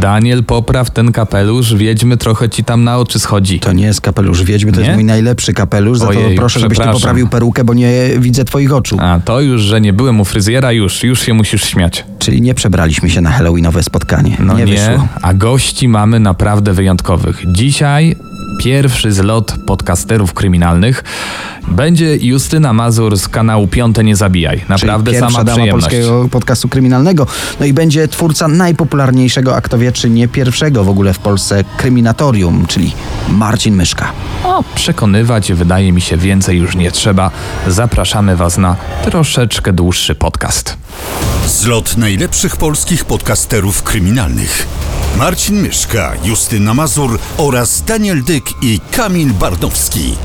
Daniel, popraw ten kapelusz, wiedźmy trochę ci tam na oczy schodzi. To nie jest kapelusz wiedźmy, to Nie? jest mój najlepszy kapelusz, za to Ojej, proszę, żebyś ty poprawił perukę, bo nie widzę twoich oczu. A to już, że nie byłem u fryzjera, już, już się musisz śmiać. Czyli nie przebraliśmy się na halloweenowe spotkanie. No nie, nie, wyszło. a gości mamy naprawdę wyjątkowych. Dzisiaj pierwszy zlot podcasterów kryminalnych będzie Justyna Mazur z kanału Piąte Nie Zabijaj. Naprawdę Czyli sama dama przyjemność. polskiego podcastu kryminalnego. No i będzie twórca najpopularniejszego, a kto wie, czy nie pierwszego w ogóle w Polsce kryminatorium, czyli Marcin Myszka. O, przekonywać wydaje mi się więcej już nie trzeba. Zapraszamy Was na troszeczkę dłuższy podcast. Zlot najlepszych polskich podcasterów kryminalnych. Marcin Myszka, Justyna Mazur oraz Daniel Dyk i Kamil Bardowski.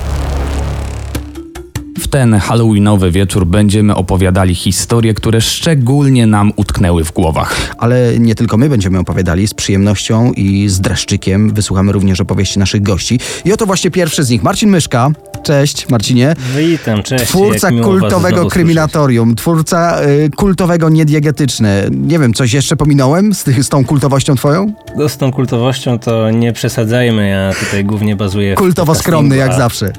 W ten halloweenowy wieczór będziemy opowiadali historie, które szczególnie nam utknęły w głowach. Ale nie tylko my będziemy opowiadali z przyjemnością i z dreszczykiem. Wysłuchamy również opowieści naszych gości. I oto właśnie pierwszy z nich, Marcin Myszka. Cześć, Marcinie. Witam, cześć. Twórca kultowego kryminatorium, twórca y, kultowego niediegetyczne. Nie wiem, coś jeszcze pominąłem z, tych, z tą kultowością twoją? No, Z tą kultowością to nie przesadzajmy, ja tutaj głównie bazuję w Kultowo skromny jak zawsze.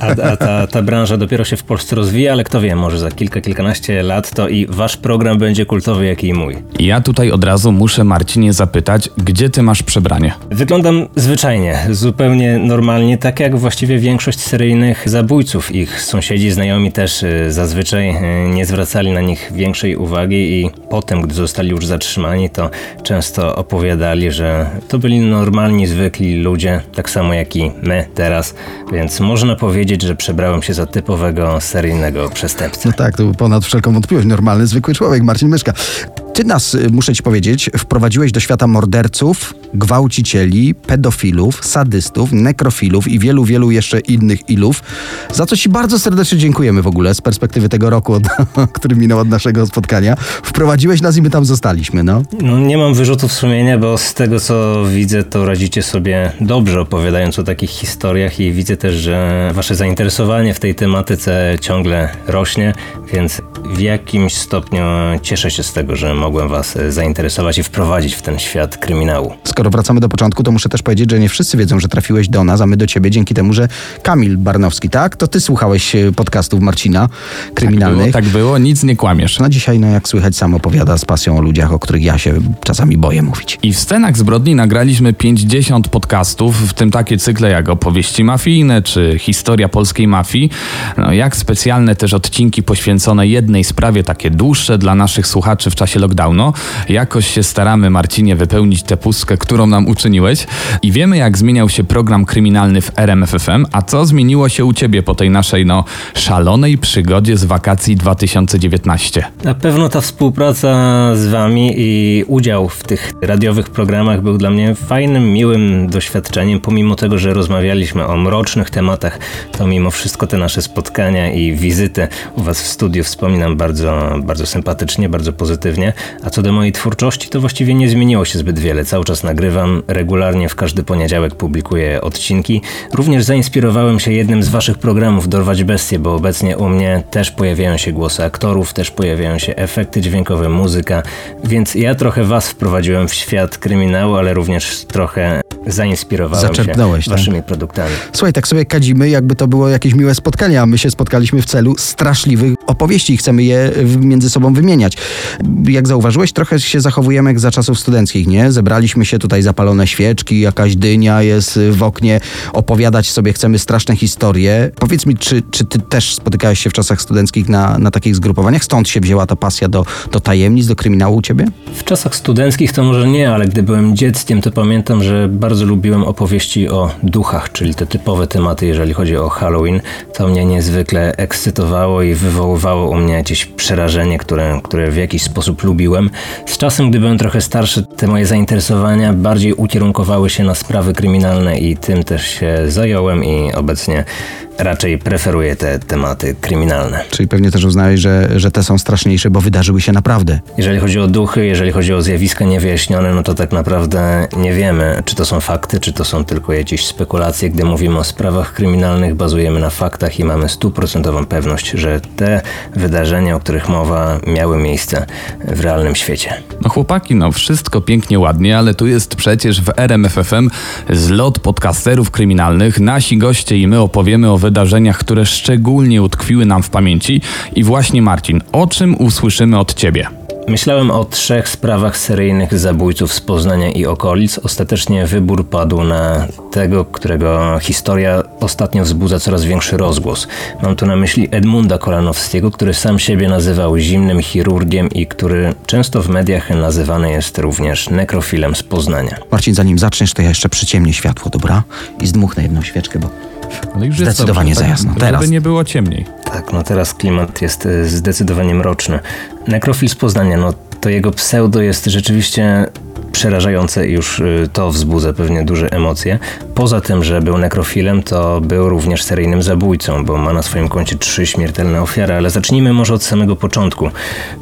A, a ta, ta branża dopiero się w Polsce rozwija, ale kto wie, może za kilka, kilkanaście lat to i wasz program będzie kultowy jak i mój. Ja tutaj od razu muszę Marcinie zapytać, gdzie ty masz przebranie? Wyglądam zwyczajnie, zupełnie normalnie, tak jak właściwie większość seryjnych zabójców. Ich sąsiedzi, znajomi też y, zazwyczaj y, nie zwracali na nich większej uwagi i potem, gdy zostali już zatrzymani, to często opowiadali, że to byli normalni, zwykli ludzie, tak samo jak i my teraz, więc można powiedzieć, że przebrałem się za seryjnego. No tak, to ponad wszelką wątpliwość. Normalny, zwykły człowiek, Marcin Myszka. Ty nas, y, muszę ci powiedzieć, wprowadziłeś do świata morderców, gwałcicieli, pedofilów, sadystów, nekrofilów i wielu, wielu jeszcze innych ilów. Za co ci bardzo serdecznie dziękujemy w ogóle z perspektywy tego roku, od, który minął od naszego spotkania. Wprowadziłeś nas i my tam zostaliśmy, no. No, nie mam wyrzutów sumienia, bo z tego co widzę, to radzicie sobie dobrze opowiadając o takich historiach i widzę też, że wasze zainteresowanie w tej tematyce ciągle rośnie, więc w jakimś stopniu cieszę się z tego, że mogłem was e, zainteresować i wprowadzić w ten świat kryminału. Skoro wracamy do początku, to muszę też powiedzieć, że nie wszyscy wiedzą, że trafiłeś do nas, a my do ciebie dzięki temu, że Kamil Barnowski, tak? To ty słuchałeś y, podcastów Marcina kryminalnych. Było, tak było, nic nie kłamiesz. No dzisiaj, no jak słychać, sam opowiada z pasją o ludziach, o których ja się czasami boję mówić. I w scenach zbrodni nagraliśmy 50 podcastów, w tym takie cykle jak opowieści mafijne czy historia polskiej mafii. No, jak specjalne też odcinki poświęcone jednej sprawie, takie dłuższe dla naszych słuchaczy w czasie lockdownu. Jakoś się staramy, Marcinie, wypełnić tę pustkę, którą nam uczyniłeś. I wiemy, jak zmieniał się program kryminalny w RMFFM, a co zmieniło się u ciebie po tej naszej, no, szalonej przygodzie z wakacji 2019. Na pewno ta współpraca z wami i udział w tych radiowych programach był dla mnie fajnym, miłym doświadczeniem. Pomimo tego, że rozmawialiśmy o mrocznych tematach, to mimo wszystko te nasze spotkania i wizyty u was w studiu wspominam bardzo, bardzo sympatycznie, bardzo pozytywnie. A co do mojej twórczości, to właściwie nie zmieniło się zbyt wiele. Cały czas nagrywam, regularnie w każdy poniedziałek publikuję odcinki. Również zainspirowałem się jednym z waszych programów Dorwać Bestie, bo obecnie u mnie też pojawiają się głosy aktorów, też pojawiają się efekty dźwiękowe, muzyka, więc ja trochę was wprowadziłem w świat kryminału, ale również trochę zainspirowałem Zaczerpnąłeś, się tak? waszymi produktami. Słuchaj, tak sobie kadzimy, jakby to było jakieś miłe spotkanie, a my się spotkaliśmy w celu straszliwych opowieści i chcemy je w- między sobą wymieniać. Jak zauważyłeś, trochę się zachowujemy jak za czasów studenckich, nie? Zebraliśmy się tutaj zapalone świeczki, jakaś dynia jest w oknie, opowiadać sobie chcemy straszne historie. Powiedz mi, czy, czy ty też spotykałeś się w czasach studenckich na, na takich zgrupowaniach? Stąd się wzięła ta pasja do, do tajemnic, do kryminału u ciebie? W czasach studenckich to może nie, ale gdy byłem dzieckiem, to pamiętam, że bardzo lubiłem opowieści o duchach, czyli te typowe tematy, jeżeli chodzi o Halloween. To mnie niezwykle ekscytowało i wywoływało u mnie jakieś przerażenie, które, które w jakiś sposób lubiłem. Z czasem, gdy byłem trochę starszy, te moje zainteresowania bardziej ukierunkowały się na sprawy kryminalne i tym też się zająłem i obecnie raczej preferuję te tematy kryminalne. Czyli pewnie też uznałeś, że, że te są straszniejsze, bo wydarzyły się naprawdę. Jeżeli chodzi o duchy, jeżeli chodzi o zjawiska niewyjaśnione, no to tak naprawdę nie wiemy, czy to są fakty, czy to są tylko jakieś spekulacje. Gdy mówimy o sprawach kryminalnych, bazujemy na faktach i mamy stuprocentową pewność, że te wydarzenia, o których mowa, miały miejsce w realnym świecie. No chłopaki, no wszystko pięknie, ładnie, ale tu jest przecież w RMFFM zlot podcasterów kryminalnych. Nasi goście i my opowiemy o wydarzeniach, które szczególnie utkwiły nam w pamięci. I właśnie Marcin, o czym usłyszymy od ciebie? Myślałem o trzech sprawach seryjnych zabójców z Poznania i okolic. Ostatecznie wybór padł na tego, którego historia ostatnio wzbudza coraz większy rozgłos. Mam tu na myśli Edmunda Kolanowskiego, który sam siebie nazywał zimnym chirurgiem i który często w mediach nazywany jest również nekrofilem z Poznania. Marcin, zanim zaczniesz, to ja jeszcze przyciemnię światło, dobra? I zdmuchnę jedną świeczkę, bo Ale już jest Zdecydowanie dobrze, za jasno. Żeby Teraz. nie było ciemniej. Tak, no teraz klimat jest e, zdecydowanie mroczny. Nekrofil z Poznania, no to jego pseudo jest rzeczywiście przerażające i już y, to wzbudza pewnie duże emocje. Poza tym, że był nekrofilem, to był również seryjnym zabójcą, bo ma na swoim koncie trzy śmiertelne ofiary, ale zacznijmy może od samego początku.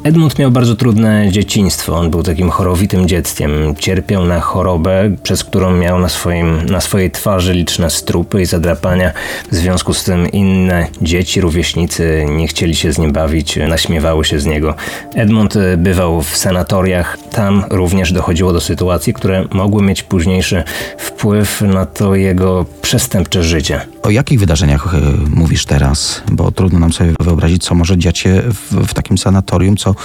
Edmund miał bardzo trudne dzieciństwo. On był takim chorowitym dzieckiem. Cierpiał na chorobę, przez którą miał na, swoim, na swojej twarzy liczne strupy i zadrapania. W związku z tym inne dzieci, rówieśnicy nie chcieli się z nim bawić, naśmiewały się z niego. Edmund y, bywał w sanatoriach. Tam również dochodziło do sytuacji, które mogły mieć późniejszy wpływ na to jego przestępcze życie. o jakich wydarzeniach e, mówisz teraz? Bo trudno nam sobie wyobrazić, co może dziać się w, w takim sanatorium, co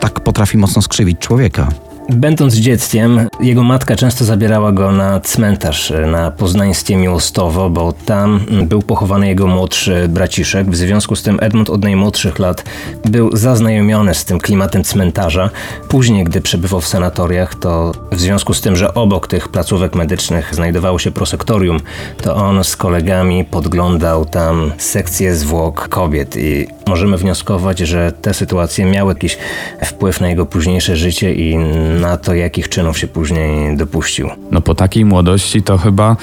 tak potrafi mocno skrzywić człowieka. Będąc dzieckiem, jego matka często zabierała go na cmentarz na poznańskie Miłostowo, bo tam był pochowany jego młodszy braciszek. W związku z tym Edmund od najmłodszych lat był zaznajomiony z tym klimatem cmentarza. Później, gdy przebywał w sanatoriach, to w związku z tym, że obok tych placówek medycznych znajdowało się prosektorium, to on z kolegami podglądał tam sekcję zwłok kobiet i możemy wnioskować, że te sytuacje miały jakiś wpływ na jego późniejsze życie i na to, jakich czynów się później dopuścił. No po takiej młodości to chyba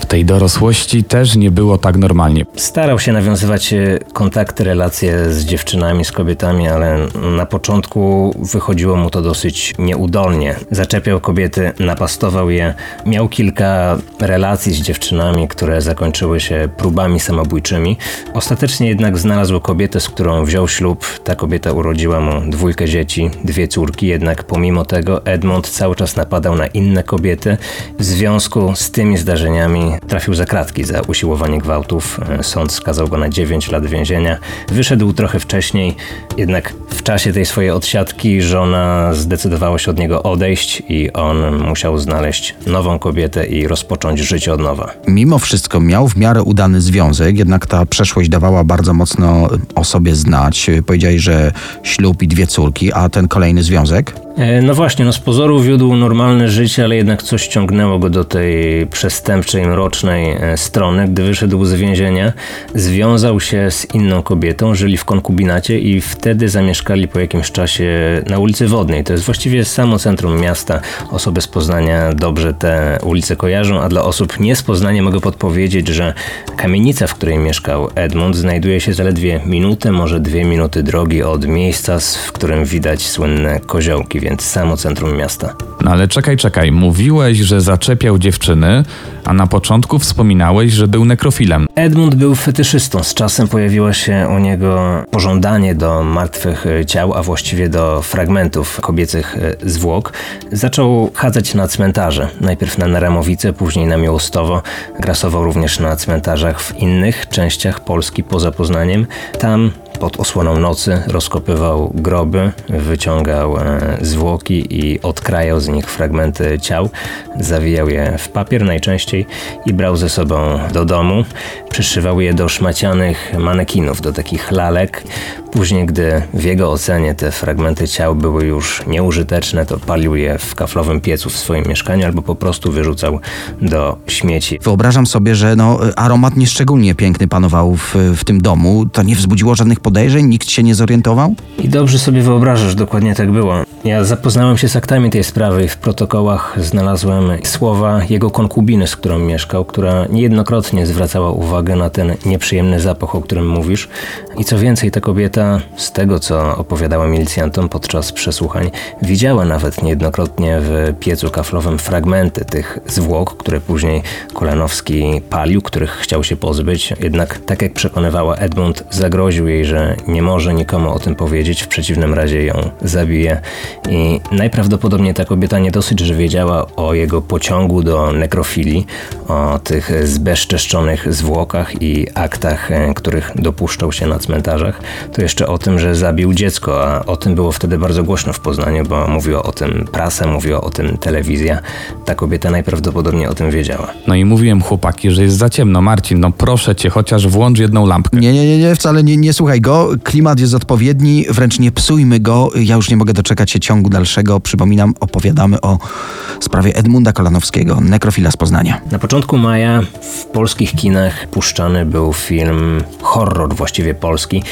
w tej dorosłości też nie było tak normalnie. Starał się nawiązywać e, kontakty, relacje z dziewczynami, z kobietami, ale na początku wychodziło mu to dosyć nieudolnie. Zaczepiał kobiety, napastował je. Miał kilka relacji z dziewczynami, które zakończyły się próbami samobójczymi. Ostatecznie jednak znalazł kobietę, z którą wziął ślub. Ta kobieta urodziła mu dwójkę dzieci, dwie córki, jednak pomimo tego Edmund cały czas napadał na inne kobiety. W związku z tymi zdarzeniami trafił za kratki za usiłowanie gwałtów. Sąd skazał go na 9 lat więzienia. Wyszedł trochę wcześniej, jednak w czasie tej swojej odsiadki żona zdecydowała się od niego odejść i on musiał znaleźć nową kobietę i rozpocząć życie od nowa. Mimo wszystko miał w miarę udany związek, jednak ta przeszłość dawała bardzo mocno o sobie znać. Powiedziałeś, że ślub i dwie córki, a ten kolejny związek? E, No właśnie, no z pozoru wiódł normalne życie, ale jednak coś ciągnęło go do tej przestępczej, mrocznej e, strony. Gdy wyszedł z więzienia, związał się z inną kobietą, żyli w konkubinacie i wtedy zamieszkali po jakimś czasie na ulicy Wodnej. To jest właściwie samo centrum miasta. Osoby z Poznania dobrze te ulice kojarzą, a dla osób nie z Poznania mogę podpowiedzieć, że kamienica, w której mieszkał Edmund, znajduje się zaledwie minutę, może dwie minuty drogi od miejsca, w którym widać słynne koziołki, więc samo centrum miasta. No ale czekaj, czekaj. Mówiłeś, że zaczepiał dziewczyny, a na początku wspominałeś, że był nekrofilem. Edmund był fetyszystą. Z czasem pojawiło się u niego pożądanie do martwych ciał, a właściwie do fragmentów kobiecych e, zwłok. Zaczął chadzać na cmentarze. Najpierw na Naramowice, później na Miłostowo. Grasował również na cmentarzach w innych częściach Polski poza Poznaniem. Tam pod osłoną nocy rozkopywał groby, wyciągał e, zwłoki i odkrajał z nich fragmenty ciał, zawijał je w papier najczęściej i brał ze sobą do domu. Przyszywał je do szmacianych manekinów, do takich lalek. Później, gdy w jego ocenie te fragmenty ciał były już nieużyteczne, to palił je w kaflowym piecu w swoim mieszkaniu albo po prostu wyrzucał do śmieci. Wyobrażam sobie, że no, aromat nieszczególnie piękny panował w, w tym domu. To nie wzbudziło żadnych podejrzeń? Nikt się nie zorientował? I dobrze sobie wyobrażasz, dokładnie tak było. Ja zapoznałem się z aktami tej sprawy i w protokołach znalazłem słowa jego konkubiny, z którą mieszkał, która niejednokrotnie zwracała uwagę na ten nieprzyjemny zapach, o którym mówisz. I co więcej, ta kobieta, z tego co opowiadała milicjantom podczas przesłuchań, widziała nawet niejednokrotnie w piecu kaflowym fragmenty tych zwłok, które później Kolanowski palił, których chciał się pozbyć. Jednak, tak jak przekonywała Edmund, zagroził jej, że nie może nikomu o tym powiedzieć, w przeciwnym razie ją zabije. I najprawdopodobniej ta kobieta nie dosyć, że wiedziała o jego pociągu do nekrofilii, o tych zbezczeszczonych zwłokach i aktach, e, których dopuszczał się na cmentarzach, to jeszcze o tym, że zabił dziecko, a o tym było wtedy bardzo głośno w Poznaniu, bo mówiła o tym prasa, mówiła o tym telewizja. Ta kobieta najprawdopodobniej o tym wiedziała. No i mówiłem chłopaki, że jest za ciemno. Marcin, no proszę cię, chociaż włącz jedną lampkę. Nie, nie, nie, nie wcale nie, nie słuchaj go. Klimat jest odpowiedni, wręcz nie psujmy go. Ja już nie mogę doczekać się ciągu dalszego. Przypominam, opowiadamy o sprawie Edmunda Kolanowskiego, nekrofila z Poznania. Na początku maja w polskich kinach puszczany był film horror właściwie polski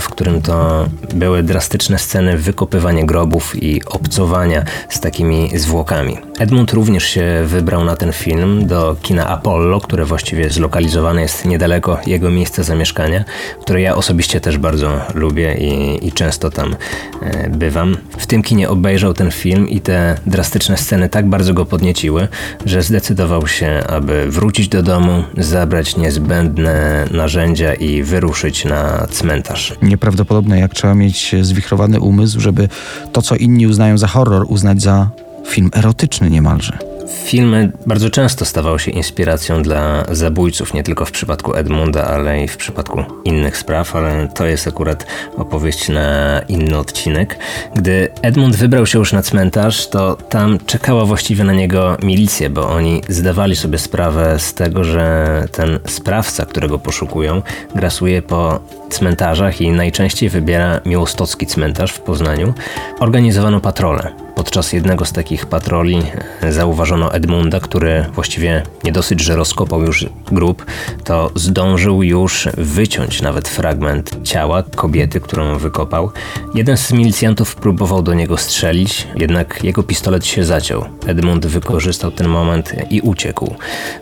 W którym to były drastyczne sceny wykopywania grobów i obcowania z takimi zwłokami. Edmund również się wybrał na ten film do kina Apollo, które właściwie zlokalizowane jest niedaleko jego miejsca zamieszkania, które ja osobiście też bardzo lubię i, i często tam e, bywam. W tym kinie obejrzał ten film i te drastyczne sceny tak bardzo go podnieciły, że zdecydował się, aby wrócić do domu, zabrać niezbędne narzędzia i wyruszyć na cmentarz. Nieprawdopodobne, jak trzeba mieć zwichrowany umysł, żeby to, co inni uznają za horror, uznać za film erotyczny niemalże. Filmy bardzo często stawały się inspiracją dla zabójców, nie tylko w przypadku Edmunda, ale i w przypadku innych spraw, ale to jest akurat opowieść na inny odcinek. Gdy Edmund wybrał się już na cmentarz, to tam czekała właściwie na niego milicja, bo oni zdawali sobie sprawę z tego, że ten sprawca, którego poszukują, grasuje po cmentarzach i najczęściej wybiera Miłostocki cmentarz w Poznaniu. Organizowano patrole. Podczas jednego z takich patroli zauważono Edmunda, który właściwie nie dosyć, że rozkopał już grób, to zdążył już wyciąć nawet fragment ciała kobiety, którą wykopał. Jeden z milicjantów próbował do niego strzelić, jednak jego pistolet się zaciął. Edmund wykorzystał ten moment i uciekł.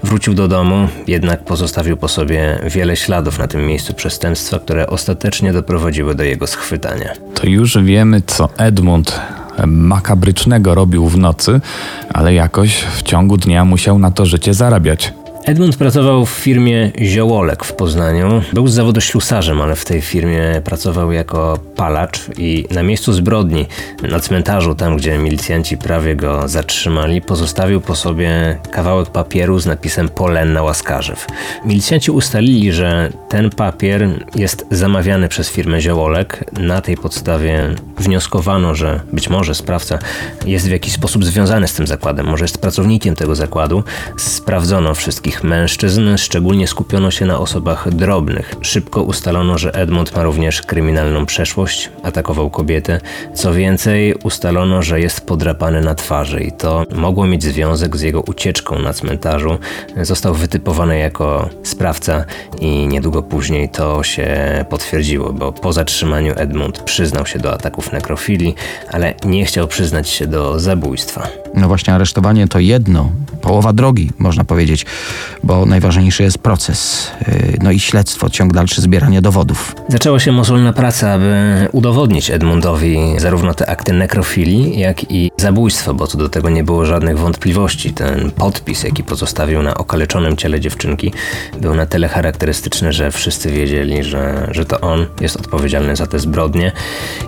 Wrócił do domu, jednak pozostawił po sobie wiele śladów na tym miejscu przestępstwa, które ostatecznie doprowadziły do jego schwytania. To już wiemy, co Edmund makabrycznego robił w nocy, ale jakoś w ciągu dnia musiał na to życie zarabiać. Edmund pracował w firmie Ziołolek w Poznaniu. Był z zawodu ślusarzem, ale w tej firmie pracował jako palacz i na miejscu zbrodni, na cmentarzu, tam gdzie milicjanci prawie go zatrzymali, pozostawił po sobie kawałek papieru z napisem Polenna Łaskarzew. Milicjanci ustalili, że ten papier jest zamawiany przez firmę Ziołolek. Na tej podstawie wnioskowano, że być może sprawca jest w jakiś sposób związany z tym zakładem, może jest pracownikiem tego zakładu. Sprawdzono wszystkich mężczyzn, szczególnie skupiono się na osobach drobnych. Szybko ustalono, że Edmund ma również kryminalną przeszłość, atakował kobietę. Co więcej, ustalono, że jest podrapany na twarzy i to mogło mieć związek z jego ucieczką na cmentarzu. Został wytypowany jako sprawca i niedługo później to się potwierdziło, bo po zatrzymaniu Edmund przyznał się do ataków nekrofilii, ale nie chciał przyznać się do zabójstwa. No właśnie, aresztowanie to jedno, połowa drogi, można powiedzieć, bo najważniejszy jest proces, yy, no i śledztwo, ciąg dalszy zbierania dowodów. Zaczęła się mozolna praca, aby udowodnić Edmundowi zarówno te akty nekrofilii, jak i zabójstwo, bo co do tego nie było żadnych wątpliwości. Ten podpis, jaki pozostawił na okaleczonym ciele dziewczynki, był na tyle charakterystyczny, że wszyscy wiedzieli, że, że to on jest odpowiedzialny za te zbrodnie.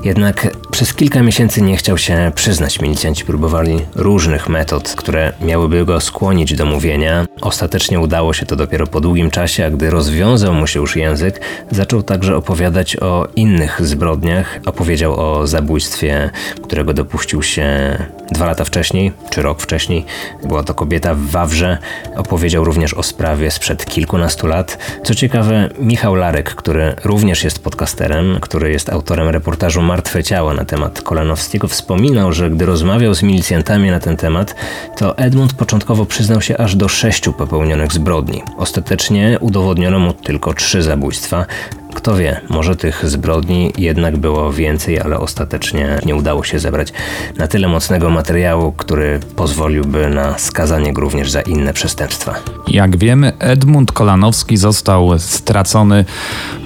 Jednak przez kilka miesięcy nie chciał się przyznać. Milicjanci próbowali różnych metod, które miałyby go skłonić do mówienia. Ostatecznie ostatecznie udało się to dopiero po długim czasie, a gdy rozwiązał mu się już język, zaczął także opowiadać o innych zbrodniach. Opowiedział o zabójstwie, którego dopuścił się dwa lata wcześniej, czy rok wcześniej. Była to kobieta w Wawrze. Opowiedział również o sprawie sprzed kilkunastu lat. Co ciekawe, Michał Larek, który również jest podcasterem, który jest autorem reportażu Martwe Ciało na temat Kolanowskiego, wspominał, że gdy rozmawiał z milicjantami na ten temat, to Edmund początkowo przyznał się aż do sześciu popełnionych zbrodni. Ostatecznie udowodniono mu tylko trzy zabójstwa. Kto wie, może tych zbrodni jednak było więcej, ale ostatecznie nie udało się zebrać na tyle mocnego materiału, który pozwoliłby na skazanie go również za inne przestępstwa. Jak wiemy, Edmund Kolanowski został stracony,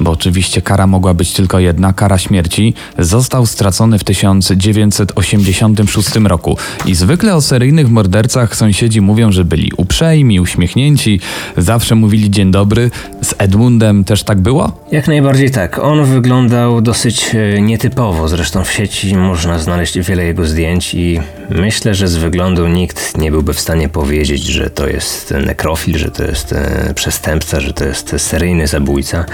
bo oczywiście kara mogła być tylko jedna, kara śmierci. Został stracony w 1986 roku. I zwykle o seryjnych mordercach sąsiedzi mówią, że byli uprzejmi, uśmiechnięci, zawsze mówili dzień dobry. Z Edmundem też tak było? Jak najbardziej tak. On wyglądał dosyć e, nietypowo. Zresztą w sieci można znaleźć wiele jego zdjęć i myślę, że z wyglądu nikt nie byłby w stanie powiedzieć, że to jest nekrofil, że to jest e, przestępca, że to jest seryjny zabójca.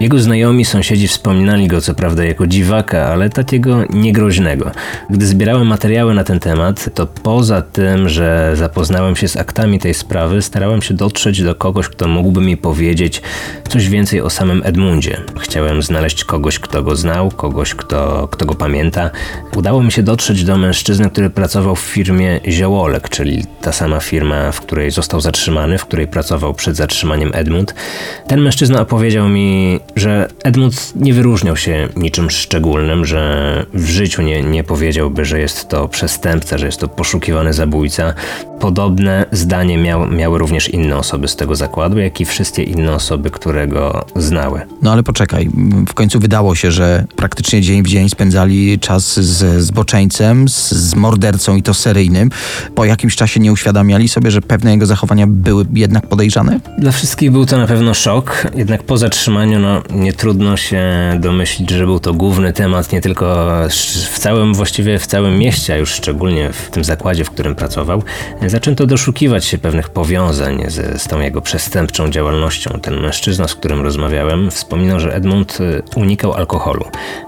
Jego znajomi, sąsiedzi wspominali go co prawda jako dziwaka, ale takiego niegroźnego. Gdy zbierałem materiały na ten temat, to poza tym, że zapoznałem się z aktami tej sprawy, starałem się dotrzeć do kogoś, kto mógłby mi powiedzieć coś więcej o samym Edmundzie. Chciałem znaleźć kogoś, kto go znał, kogoś, kto, kto go pamięta. Udało mi się dotrzeć do mężczyzny, który pracował w firmie Ziołolek, czyli ta sama firma, w której został zatrzymany, w której pracował przed zatrzymaniem Edmund. Ten mężczyzna opowiedział mi, że Edmund nie wyróżniał się niczym szczególnym, że w życiu nie, nie powiedziałby, że jest to przestępca, że jest to poszukiwany zabójca. Podobne zdanie miał, miały również inne osoby z tego zakładu, jak i wszystkie inne osoby, które go znały. No ale poczekaj, w końcu wydało się, że praktycznie dzień w dzień spędzali czas z zboczeńcem, z, z mordercą i to seryjnym. Po jakimś czasie nie uświadamiali sobie, że pewne jego zachowania były jednak podejrzane? Dla wszystkich był to na pewno szok, jednak po zatrzymaniu no, nie trudno się domyślić, że był to główny temat nie tylko w całym, właściwie w całym mieście, a już szczególnie w tym zakładzie, w którym pracował. Zaczęto doszukiwać się pewnych powiązań z, z tą jego przestępczą działalnością. Ten mężczyzna, z którym rozmawiałem, wspominał, że Edmund y, unikał alkoholu.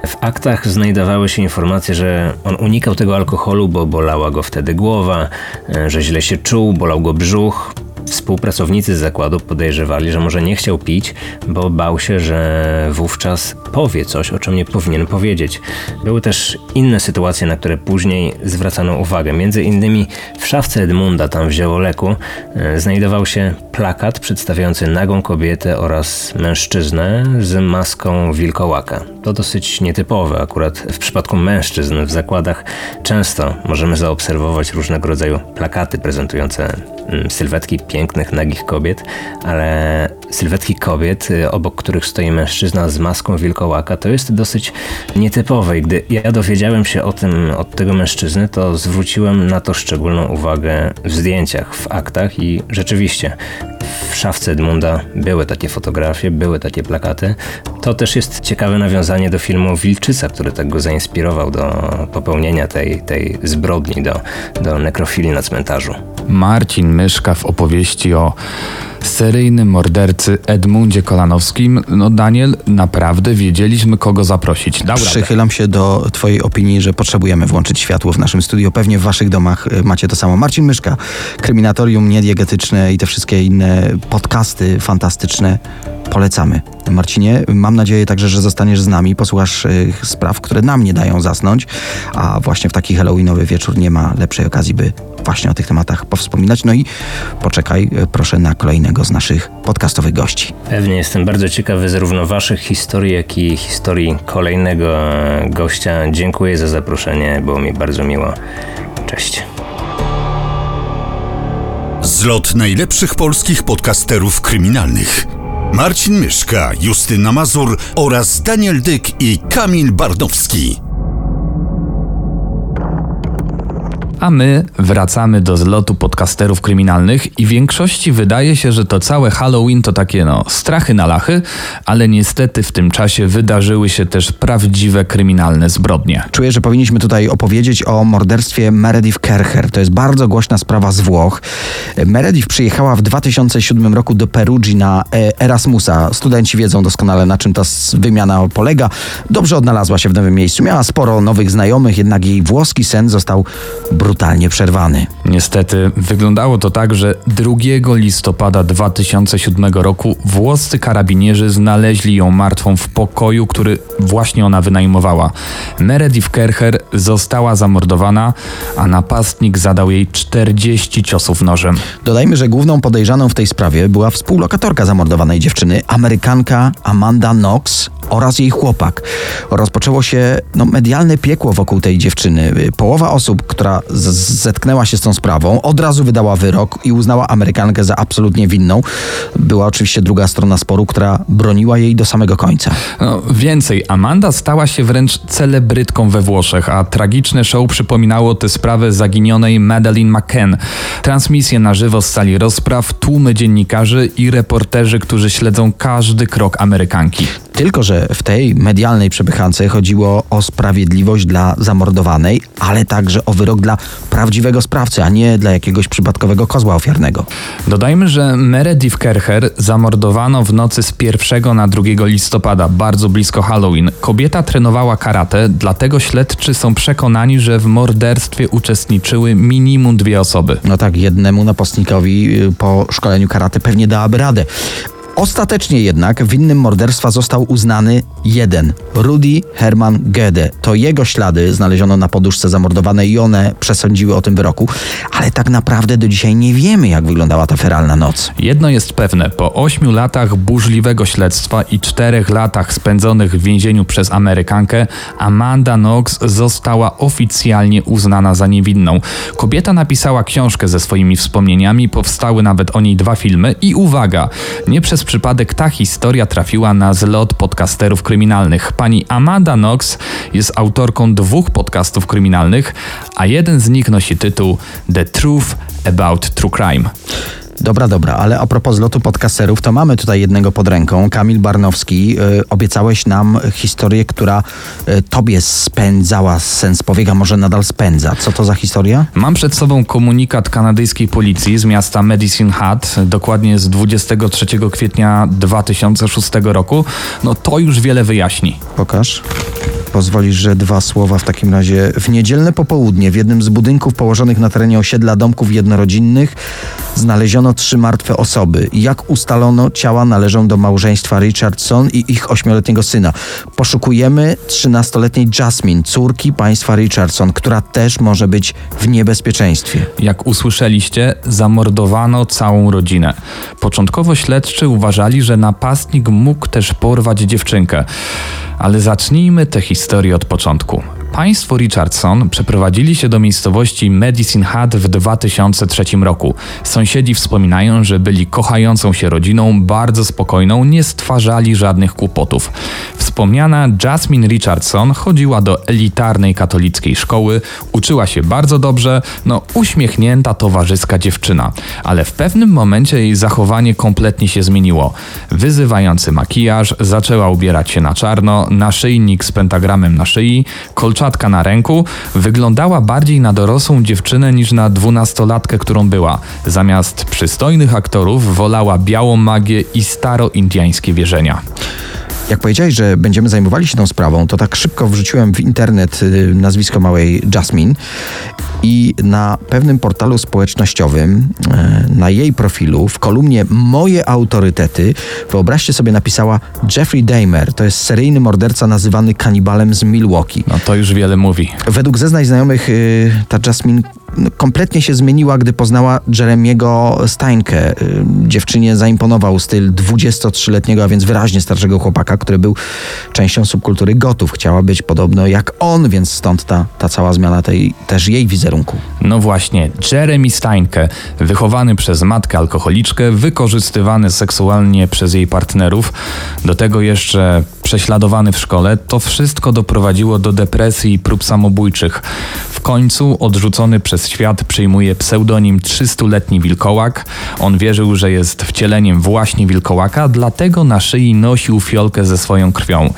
W aktach znajdowały się informacje, że on unikał tego alkoholu, bo bolała go wtedy głowa, y, że źle się czuł, bolał go brzuch. Współpracownicy zakładu podejrzewali, że może nie chciał pić, bo bał się, że wówczas powie coś, o czym nie powinien powiedzieć. Były też inne sytuacje, na które później zwracano uwagę. Między innymi w szafce Edmunda, tam w ziołoleku, e, znajdował się plakat przedstawiający nagą kobietę oraz mężczyznę z maską wilkołaka. To dosyć nietypowe, akurat w przypadku mężczyzn w zakładach często możemy zaobserwować różnego rodzaju plakaty prezentujące mm, sylwetki pięknych, nagich kobiet, ale sylwetki kobiet, y, obok których stoi mężczyzna z maską wilkołaka, to jest dosyć nietypowe. I gdy ja dowiedziałem się o tym od tego mężczyzny, to zwróciłem na to szczególną uwagę w zdjęciach, w aktach i rzeczywiście w szafce Edmunda były takie fotografie, były takie plakaty. To też jest ciekawe nawiązanie do filmu Wilczyca, który tak go zainspirował do popełnienia tej, tej zbrodni, do, do nekrofilii na cmentarzu. Marcin Myszka w opowieści o seryjnym mordercy Edmundzie Kolanowskim. No Daniel, naprawdę wiedzieliśmy kogo zaprosić. Dał Przychylam radę. się do twojej opinii, że potrzebujemy włączyć światło w naszym studio. Pewnie w waszych domach y, macie to samo. Marcin Myszka, Kryminatorium Niediegetyczne i te wszystkie inne podcasty fantastyczne polecamy. Marcinie, mam nadzieję także, że zostaniesz z nami, posłuchasz y, spraw, które nam nie dają zasnąć, a właśnie w taki halloweenowy wieczór nie ma lepszej okazji, by właśnie o tych tematach powspominać. No i poczekaj, y, proszę, na kolejnego z naszych podcastowych gości. Pewnie jestem bardzo ciekawy zarówno Waszych historii, jak i historii kolejnego e, gościa. Dziękuję za zaproszenie, było mi bardzo miło. Cześć. Zlot najlepszych polskich podcasterów kryminalnych. Marcin Myszka, Justyna Mazur oraz Daniel Dyk i Kamil Bardowski. A my wracamy do zlotu podcasterów kryminalnych i większości wydaje się, że to całe Halloween to takie no strachy na lachy, ale niestety w tym czasie wydarzyły się też prawdziwe kryminalne zbrodnie. Czuję, że powinniśmy tutaj opowiedzieć o morderstwie Meredith Kercher. To jest bardzo głośna sprawa z Włoch. Meredith przyjechała w 2007 roku do Perugii na e, Erasmusa. Studenci wiedzą doskonale, na czym ta wymiana polega. Dobrze odnalazła się w nowym miejscu. Miała sporo nowych znajomych, jednak jej włoski sen został brutalnie przerwany. Niestety wyglądało to tak, że 2 listopada 2007 roku włoscy karabinierzy znaleźli ją martwą w pokoju, który właśnie ona wynajmowała. Meredith Kercher została zamordowana, a napastnik zadał jej 40 ciosów nożem. Dodajmy, że główną podejrzaną w tej sprawie była współlokatorka zamordowanej dziewczyny, Amerykanka Amanda Knox oraz jej chłopak. Rozpoczęło się no, medialne piekło wokół tej dziewczyny. Połowa osób, która zetknęła się z tą sprawą, od razu wydała wyrok i uznała Amerykankę za absolutnie winną. Była oczywiście druga strona sporu, która broniła jej do samego końca. No, więcej, Amanda stała się wręcz celebrytką we Włoszech, a tragiczne show przypominało tę sprawę zaginionej Madeleine McCann. Transmisje na żywo z sali rozpraw, tłumy dziennikarzy i reporterzy, którzy śledzą każdy krok Amerykanki. Tylko, że w tej medialnej przepychance chodziło o sprawiedliwość dla zamordowanej, ale także o wyrok dla prawdziwego sprawcy, a nie dla jakiegoś przypadkowego kozła ofiarnego. Dodajmy, że Meredith Kercher zamordowano w nocy z 1 na 2 listopada, bardzo blisko Halloween. Kobieta trenowała karate, dlatego śledczy są przekonani, że w morderstwie uczestniczyły minimum dwie osoby. No tak, jednemu napastnikowi y, po szkoleniu karate pewnie dałaby radę. Ostatecznie jednak winnym morderstwa został uznany jeden, Rudy Herman Gede. To jego ślady znaleziono na poduszce zamordowanej i one przesądziły o tym wyroku, ale tak naprawdę do dzisiaj nie wiemy, jak wyglądała ta feralna noc. Jedno jest pewne, po ośmiu latach burzliwego śledztwa i czterech latach spędzonych w więzieniu przez Amerykankę, Amanda Knox została oficjalnie uznana za niewinną. Kobieta napisała książkę ze swoimi wspomnieniami, powstały nawet o niej dwa filmy i uwaga, nie przez przypadek ta historia trafiła na zlot podcasterów kryminalnych. Pani Amanda Knox jest autorką dwóch podcastów kryminalnych, a jeden z nich nosi tytuł The Truth About True Crime. Dobra, dobra, ale a propos zlotu podcasterów, to mamy tutaj jednego pod ręką. Kamil Barnowski, y, obiecałeś nam historię, która y, tobie spędzała sens powieka, może nadal spędza. Co to za historia? Mam przed sobą komunikat kanadyjskiej policji z miasta Medicine Hat, dokładnie z 23 kwietnia 2006 roku. No to już wiele wyjaśni. Pokaż. Pozwolisz, że dwa słowa w takim razie. W niedzielne popołudnie w jednym z budynków położonych na terenie osiedla domków jednorodzinnych znaleziono trzy martwe osoby. Jak ustalono, ciała należą do małżeństwa Richardson i ich ośmioletniego syna. Poszukujemy 13-letniej Jasmine, córki państwa Richardson, która też może być w niebezpieczeństwie. Jak usłyszeliście, zamordowano całą rodzinę. Początkowo śledczy uważali, że napastnik mógł też porwać dziewczynkę. Ale zacznijmy tę historię od początku. Państwo Richardson przeprowadzili się do miejscowości Medicine Hat w 2003 roku. Sąsiedzi wspominają, że byli kochającą się rodziną, bardzo spokojną, nie stwarzali żadnych kłopotów. Wspomniana Jasmine Richardson chodziła do elitarnej katolickiej szkoły, uczyła się bardzo dobrze, no uśmiechnięta, towarzyska dziewczyna. Ale w pewnym momencie jej zachowanie kompletnie się zmieniło. Wyzywający makijaż, zaczęła ubierać się na czarno, naszyjnik z pentagramem na szyi, kolczatka na ręku, wyglądała bardziej na dorosłą dziewczynę niż na dwunastolatkę, którą była. Zamiast przystojnych aktorów wolała białą magię i staroindiańskie wierzenia. Jak powiedziałeś, że będziemy zajmowali się tą sprawą, to tak szybko wrzuciłem w internet y, nazwisko małej Jasmine i na pewnym portalu społecznościowym, y, na jej profilu, w kolumnie Moje autorytety, wyobraźcie sobie, napisała Jeffrey Dahmer. To jest seryjny morderca nazywany kanibalem z Milwaukee. No to już wiele mówi. Według zeznań znajomych y, ta Jasmine kompletnie się zmieniła, gdy poznała Jeremiego Steinkę. Y, Dziewczynie zaimponował styl 23-letniego, a więc wyraźnie starszego chłopaka, który był częścią subkultury gotów. Chciała być podobno jak on, więc stąd ta, ta cała zmiana tej, też jej wizerunku. No właśnie, Jeremy Steinke, wychowany przez matkę alkoholiczkę, wykorzystywany seksualnie przez jej partnerów, do tego jeszcze prześladowany w szkole, to wszystko doprowadziło do depresji i prób samobójczych. W końcu odrzucony przez świat przyjmuje pseudonim 300-letni wilkołak. On wierzył, że jest wcieleniem właśnie wilkołaka, dlatego na szyi nosił fiolkę ze swoją krwią.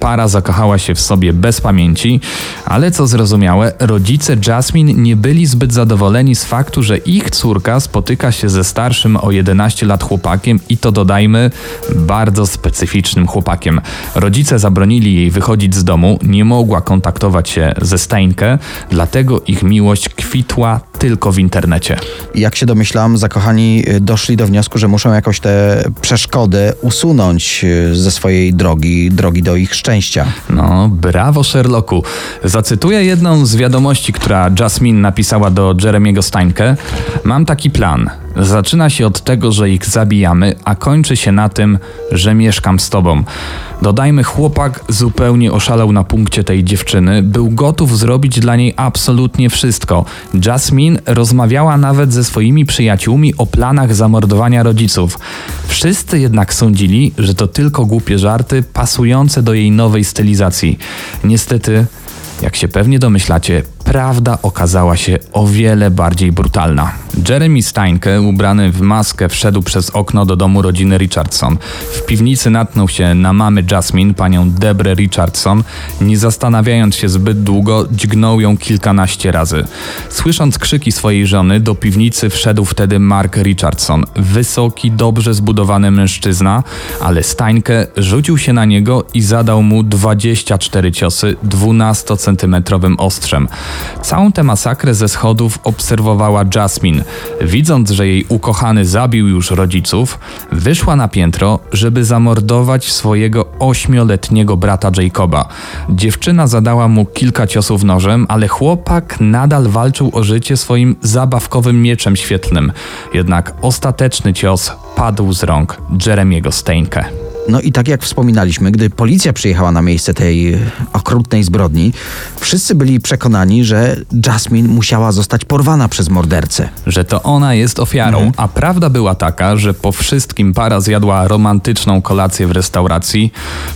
Para zakochała się w sobie bez pamięci, ale co zrozumiałe, rodzice Jasmine nie byli zbyt zadowoleni z faktu, że ich córka spotyka się ze starszym o 11 lat chłopakiem i to dodajmy bardzo specyficznym chłopakiem. Rodzice zabronili jej wychodzić z domu, nie mogła kontaktować się ze Steinkę, dlatego ich miłość kwitła tylko w internecie. Jak się domyślam, zakochani y, doszli do wniosku, że muszą jakoś tę przeszkodę usunąć y, ze swojej drogi, drogi do ich szczęścia. No, brawo Sherlocku. Zacytuję jedną z wiadomości, która Jasmine napisała do Jeremiego Steinke. Mam taki plan. Zaczyna się od tego, że ich zabijamy, a kończy się na tym, że mieszkam z tobą. Dodajmy, chłopak zupełnie oszalał na punkcie tej dziewczyny, był gotów zrobić dla niej absolutnie wszystko. Jasmine rozmawiała nawet ze swoimi przyjaciółmi o planach zamordowania rodziców. Wszyscy jednak sądzili, że to tylko głupie żarty pasujące do jej nowej stylizacji. Niestety, jak się pewnie domyślacie, prawda okazała się o wiele bardziej brutalna. Jeremy Steinke, ubrany w maskę, wszedł przez okno do domu rodziny Richardson. W piwnicy natknął się na mamy Jasmine, panią Debrę Richardson. Nie zastanawiając się zbyt długo, dźgnął ją kilkanaście razy. Słysząc krzyki swojej żony, do piwnicy wszedł wtedy Mark Richardson. Wysoki, dobrze zbudowany mężczyzna, ale Steinke rzucił się na niego i zadał mu 24 ciosy 12-centymetrowym ostrzem. Całą tę masakrę ze schodów obserwowała Jasmine. Widząc, że jej ukochany zabił już rodziców, wyszła na piętro, żeby zamordować swojego ośmioletniego brata Jacoba. Dziewczyna zadała mu kilka ciosów nożem, ale chłopak nadal walczył o życie swoim zabawkowym mieczem świetlnym. Jednak ostateczny cios padł z rąk Jeremiego Steinke. No i tak jak wspominaliśmy, gdy policja przyjechała na miejsce tej okrutnej zbrodni, wszyscy byli przekonani, że Jasmine musiała zostać porwana przez mordercę. Że to ona jest ofiarą, a prawda była taka, że po wszystkim para zjadła romantyczną kolację w restauracji,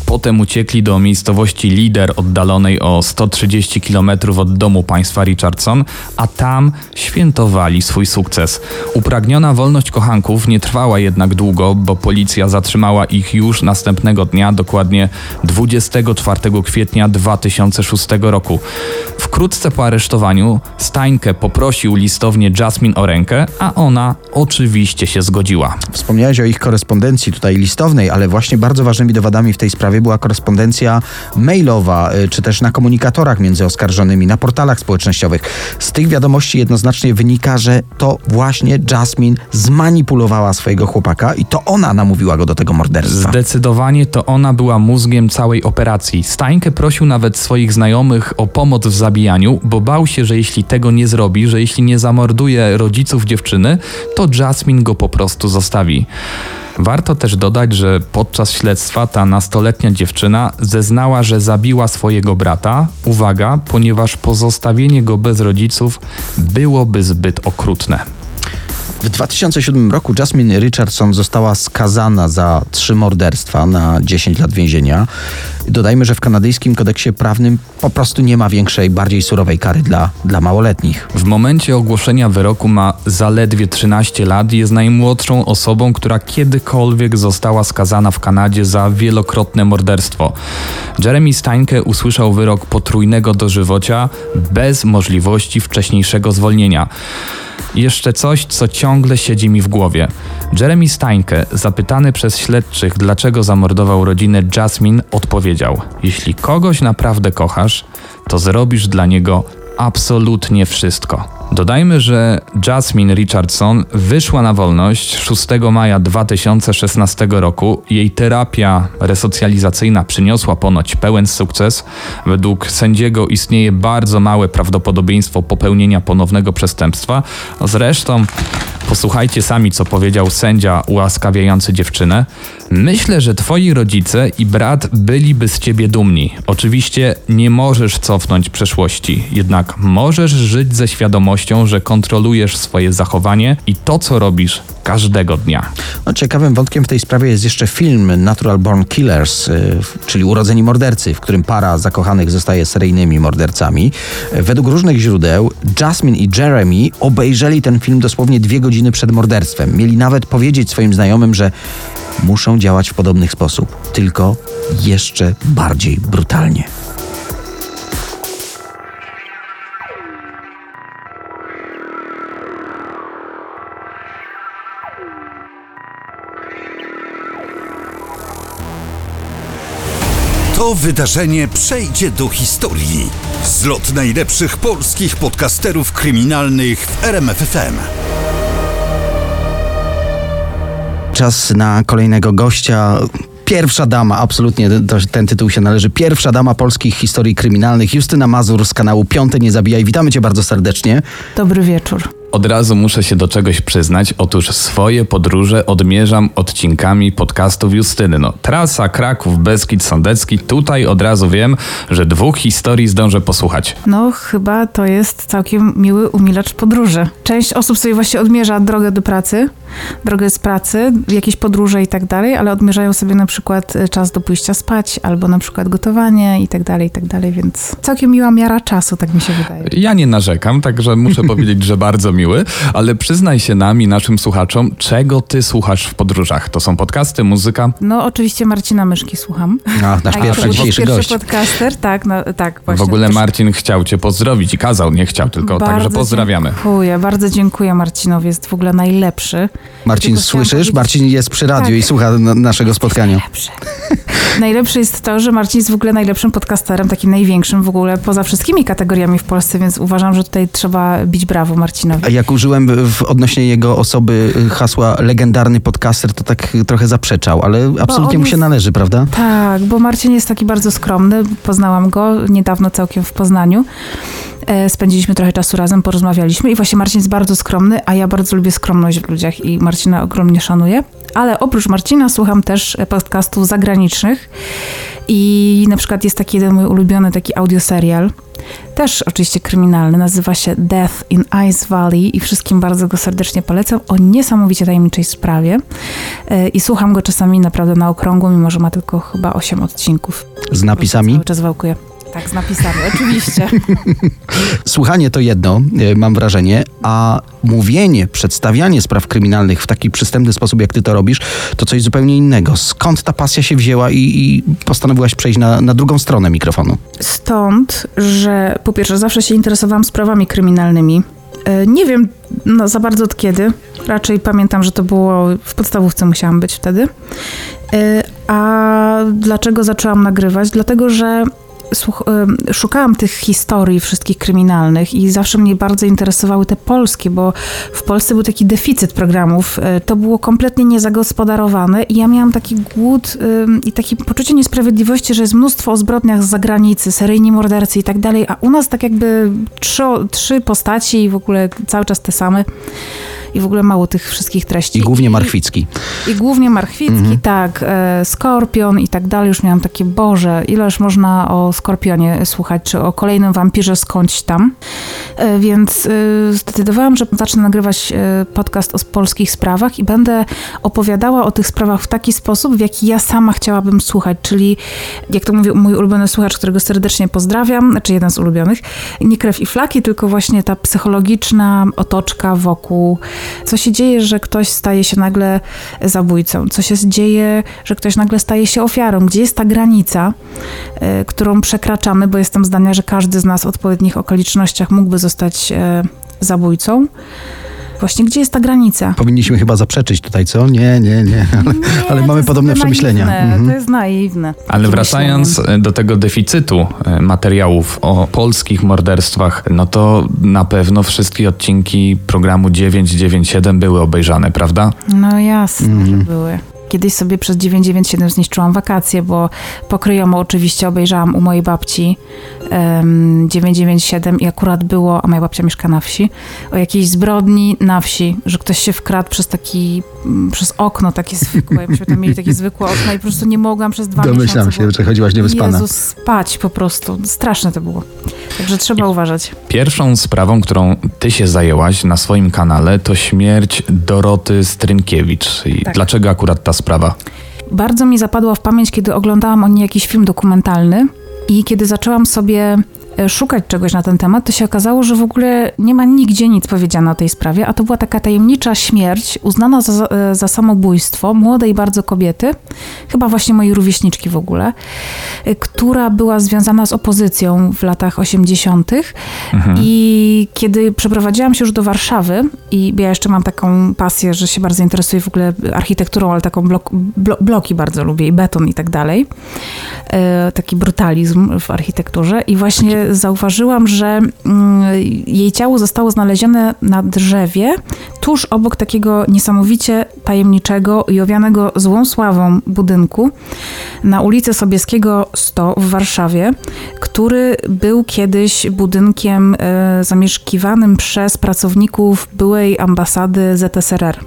potem uciekli do miejscowości Lider oddalonej o 130 km od domu państwa Richardson, a tam świętowali swój sukces. Upragniona wolność kochanków nie trwała jednak długo, bo policja zatrzymała ich już następnego dnia, dokładnie 24 kwietnia 2006 roku. Wkrótce po aresztowaniu Steinke poprosił listownie Jasmine o rękę, a ona oczywiście się zgodziła. Wspomniałeś o ich korespondencji tutaj listownej, ale właśnie bardzo ważnymi dowodami w tej sprawie była korespondencja mailowa, y, czy też na komunikatorach między oskarżonymi, na portalach społecznościowych. Z tych wiadomości jednoznacznie wynika, że to właśnie Jasmine zmanipulowała swojego chłopaka i to ona namówiła go do tego morderstwa. Zdecydowanie to ona była mózgiem całej operacji. Steinke prosił nawet swoich znajomych o pomoc w zabijaniu, bo bał się, że jeśli tego nie zrobi, że jeśli nie zamorduje rodziców dziewczyny, to Jasmine go po prostu zostawi. Warto też dodać, że podczas śledztwa ta nastoletnia dziewczyna zeznała, że zabiła swojego brata, uwaga, ponieważ pozostawienie go bez rodziców byłoby zbyt okrutne. W 2007 roku Jasmine Richardson została skazana za trzy morderstwa na 10 lat więzienia. Dodajmy, że w kanadyjskim kodeksie prawnym po prostu nie ma większej, bardziej surowej kary dla, dla małoletnich. W momencie ogłoszenia wyroku ma zaledwie 13 lat i jest najmłodszą osobą, która kiedykolwiek została skazana w Kanadzie za wielokrotne morderstwo. Jeremy Steinke usłyszał wyrok potrójnego dożywocia bez możliwości wcześniejszego zwolnienia. Jeszcze coś, co ciągle siedzi mi w głowie. Jeremy Steinke, zapytany przez śledczych, dlaczego zamordował rodzinę Jasmine, odpowiedział: Jeśli kogoś naprawdę kochasz, to zrobisz dla niego absolutnie wszystko. Dodajmy, że Jasmine Richardson wyszła na wolność 6 maja 2016 roku. Jej terapia resocjalizacyjna przyniosła ponoć pełen sukces. Według sędziego istnieje bardzo małe prawdopodobieństwo popełnienia ponownego przestępstwa. Zresztą posłuchajcie sami, co powiedział sędzia ułaskawiający dziewczynę. Myślę, że twoi rodzice i brat byliby z ciebie dumni. Oczywiście nie możesz cofnąć przeszłości, jednak możesz żyć ze świadomością, że kontrolujesz swoje zachowanie i to, co robisz każdego dnia. No, ciekawym wątkiem w tej sprawie jest jeszcze film Natural Born Killers, y, czyli Urodzeni Mordercy, w którym para zakochanych zostaje seryjnymi mordercami. Według różnych źródeł Jasmine i Jeremy obejrzeli ten film dosłownie dwie godziny przed morderstwem. Mieli nawet powiedzieć swoim znajomym, że muszą działać w podobny sposób, tylko jeszcze bardziej brutalnie. To wydarzenie przejdzie do historii. Zlot najlepszych polskich podcasterów kryminalnych w RMFFM. Czas na kolejnego gościa. Pierwsza dama, absolutnie to, ten tytuł się należy. Pierwsza dama polskich historii kryminalnych, Justyna Mazur z kanału Piąte Nie Zabijaj. Witamy cię bardzo serdecznie. Dobry wieczór. Od razu muszę się do czegoś przyznać. Otóż swoje podróże odmierzam odcinkami podcastów Justyny. No, trasa Kraków, Beskid, Sądecki. Tutaj od razu wiem, że dwóch historii zdążę posłuchać. No, chyba to jest całkiem miły umilacz podróży. Część osób sobie właśnie odmierza drogę do pracy, drogę z pracy, jakieś podróże i tak dalej, ale odmierzają sobie na przykład e, czas do pójścia spać, albo na przykład gotowanie i tak dalej, i tak dalej, więc całkiem miła miara czasu, tak mi się wydaje. Ja nie narzekam, także muszę powiedzieć, że bardzo miły, ale przyznaj się nam i naszym słuchaczom, czego ty słuchasz w podróżach. To są podcasty, muzyka? No, oczywiście Marcina Myszki słucham. A, nasz A, pierwszy to był dzisiejszy pierwszy gość. podcaster, tak, no, tak, właśnie. w ogóle Marcin chciał cię pozdrowić i kazał, nie chciał tylko, także Bardzo pozdrawiamy. Dziękuję, bardzo dziękuję Marcinowi, jest w ogóle najlepszy. Marcin, słyszysz? powiedzieć- Marcin jest przy radiu Tak. i słucha na, naszego spotkania. Najlepszy. Najlepsze jest to, że Marcin jest w ogóle najlepszym podcasterem, takim największym w ogóle poza wszystkimi kategoriami w Polsce, więc uważam, że tutaj trzeba bić brawo Marcinowi. A jak użyłem w odnośnie jego osoby y, hasła legendarny podcaster, to tak trochę zaprzeczał, ale absolutnie mu się jest- należy, prawda? Tak, bo Marcin jest taki bardzo skromny. Poznałam go niedawno całkiem w Poznaniu. E, Spędziliśmy trochę czasu razem, porozmawialiśmy i właśnie Marcin jest bardzo skromny, a ja bardzo lubię skromność w ludziach i Marcina ogromnie szanuję. Ale oprócz Marcina słucham też e, podcastów zagranicznych i na przykład jest taki jeden mój ulubiony taki audioserial, też oczywiście kryminalny, nazywa się Death in Ice Valley i wszystkim bardzo go serdecznie polecam o niesamowicie tajemniczej sprawie E, i słucham go czasami naprawdę na okrągło, mimo że ma tylko chyba 8 odcinków. Z napisami? Cały czas wałkuję. Tak, z napisami, oczywiście. Słuchanie to jedno, y, mam wrażenie, a mówienie, przedstawianie spraw kryminalnych w taki przystępny sposób, jak ty to robisz, to coś zupełnie innego. Skąd ta pasja się wzięła i, i postanowiłaś przejść na, na drugą stronę mikrofonu? Stąd, że po pierwsze zawsze się interesowałam sprawami kryminalnymi. E, Nie wiem no, za bardzo od kiedy. Raczej pamiętam, że to było w podstawówce musiałam być wtedy. E, A dlaczego zaczęłam nagrywać? Dlatego, że szukałam tych historii wszystkich kryminalnych i zawsze mnie bardzo interesowały te polskie, bo w Polsce był taki deficyt programów. e, To było kompletnie niezagospodarowane i ja miałam taki głód i takie poczucie niesprawiedliwości, że jest mnóstwo o zbrodniach z zagranicy, seryjni mordercy i tak dalej, a u nas tak jakby trzy, trzy postaci i w ogóle cały czas te same i w ogóle mało tych wszystkich treści. I głównie Marchwicki. I głównie Marchwicki, tak, e, Skorpion i tak dalej. Już miałam takie, Boże, ileż można o Skorpionie słuchać, czy o kolejnym wampirze skądś tam. E, więc e, zdecydowałam, że zacznę nagrywać e, podcast o polskich sprawach i będę opowiadała o tych sprawach w taki sposób, w jaki ja sama chciałabym słuchać, czyli jak to mówił mój ulubiony słuchacz, którego serdecznie pozdrawiam, znaczy jeden z ulubionych, nie krew i flaki, tylko właśnie ta psychologiczna otoczka wokół, co się dzieje, że ktoś staje się nagle zabójcą, co się dzieje, że ktoś nagle staje się ofiarą, gdzie jest ta granica, y, którą przekraczamy, bo jestem zdania, że każdy z nas w odpowiednich okolicznościach mógłby zostać e, zabójcą. Właśnie gdzie jest ta granica? Powinniśmy chyba zaprzeczyć tutaj, co? Nie, nie, nie. Ale, ale to mamy podobne naiwne, przemyślenia. Mhm. To jest naiwne. Ale wracając myślenie. e, do tego deficytu e, materiałów o polskich morderstwach, no to na pewno wszystkie odcinki programu 997 były obejrzane, prawda? No jasne, Mhm. że były. Kiedyś sobie przez 997 zniszczyłam wakacje, bo pokryjomo oczywiście obejrzałam u mojej babci um, 997 i akurat było, a moja babcia mieszka na wsi, o jakiejś zbrodni na wsi, że ktoś się wkradł przez taki, mm, przez okno takie zwykłe, myśmy tam mieli takie zwykłe okno i po prostu nie mogłam przez dwa Domyślam miesiące. się, bo- że chodziłaś niewyspana. Jezus, spać po prostu. Straszne to było. Także trzeba uważać. Pierwszą sprawą, którą ty się zajęłaś na swoim kanale, to śmierć Doroty Strynkiewicz. I Tak. dlaczego akurat ta sprawa? Bardzo mi zapadła w pamięć, kiedy oglądałam o niej jakiś film dokumentalny i kiedy zaczęłam sobie szukać czegoś na ten temat, to się okazało, że w ogóle nie ma nigdzie nic powiedziane o tej sprawie, a to była taka tajemnicza śmierć, uznana za, e, za samobójstwo młodej bardzo kobiety, chyba właśnie mojej rówieśniczki w ogóle, e, która była związana z opozycją w latach 80. I kiedy przeprowadziłam się już do Warszawy i ja jeszcze mam taką pasję, że się bardzo interesuję w ogóle architekturą, ale taką blok, blo, bloki bardzo lubię i beton i tak dalej. E, taki brutalizm w architekturze i właśnie zauważyłam, że mm, jej ciało zostało znalezione na drzewie tuż obok takiego niesamowicie tajemniczego i owianego złą sławą budynku na ulicy Sobieskiego 100 w Warszawie, który był kiedyś budynkiem e, zamieszkiwanym przez pracowników byłej ambasady ZSRR.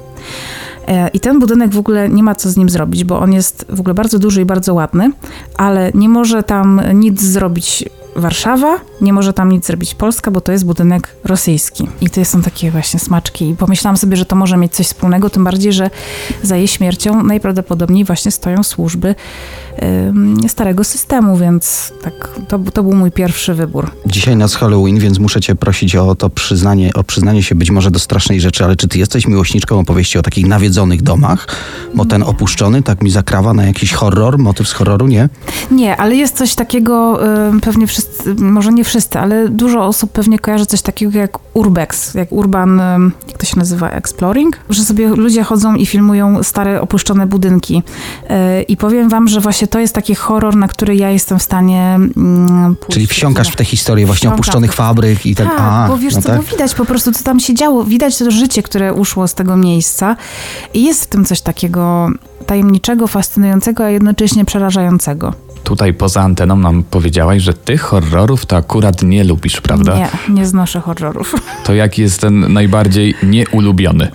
E, I ten budynek w ogóle nie ma co z nim zrobić, bo on jest w ogóle bardzo duży i bardzo ładny, ale nie może tam nic zrobić Warszawa, nie może tam nic zrobić Polska, bo to jest budynek rosyjski. I to są takie właśnie smaczki. I pomyślałam sobie, że to może mieć coś wspólnego, tym bardziej, że za jej śmiercią najprawdopodobniej właśnie stoją służby ym, starego systemu, więc tak, to, to był mój pierwszy wybór. Dzisiaj nas Halloween, więc muszę cię prosić o to przyznanie, o przyznanie się być może do strasznej rzeczy, ale czy ty jesteś miłośniczką opowieści o takich nawiedzonych domach? Bo ten opuszczony tak mi zakrawa na jakiś horror, motyw z horroru, nie? Nie, ale jest coś takiego, ym, pewnie wszyscy, może nie wszyscy, ale dużo osób pewnie kojarzy coś takiego jak urbex, jak urban, jak to się nazywa, exploring, że sobie ludzie chodzą i filmują stare, opuszczone budynki. Yy, I powiem wam, że właśnie to jest taki horror, na który ja jestem w stanie mm, pójść. Czyli wsiąkasz w te historie właśnie opuszczonych fabryk i tak. Tak, a, bo wiesz no co, tak. bo widać po prostu, co tam się działo. Widać to życie, które uszło z tego miejsca. I jest w tym coś takiego tajemniczego, fascynującego, a jednocześnie przerażającego. Tutaj poza anteną nam powiedziałaś, że ty horrorów to akurat nie lubisz, prawda? Nie, nie znoszę horrorów. To jaki jest ten najbardziej nieulubiony?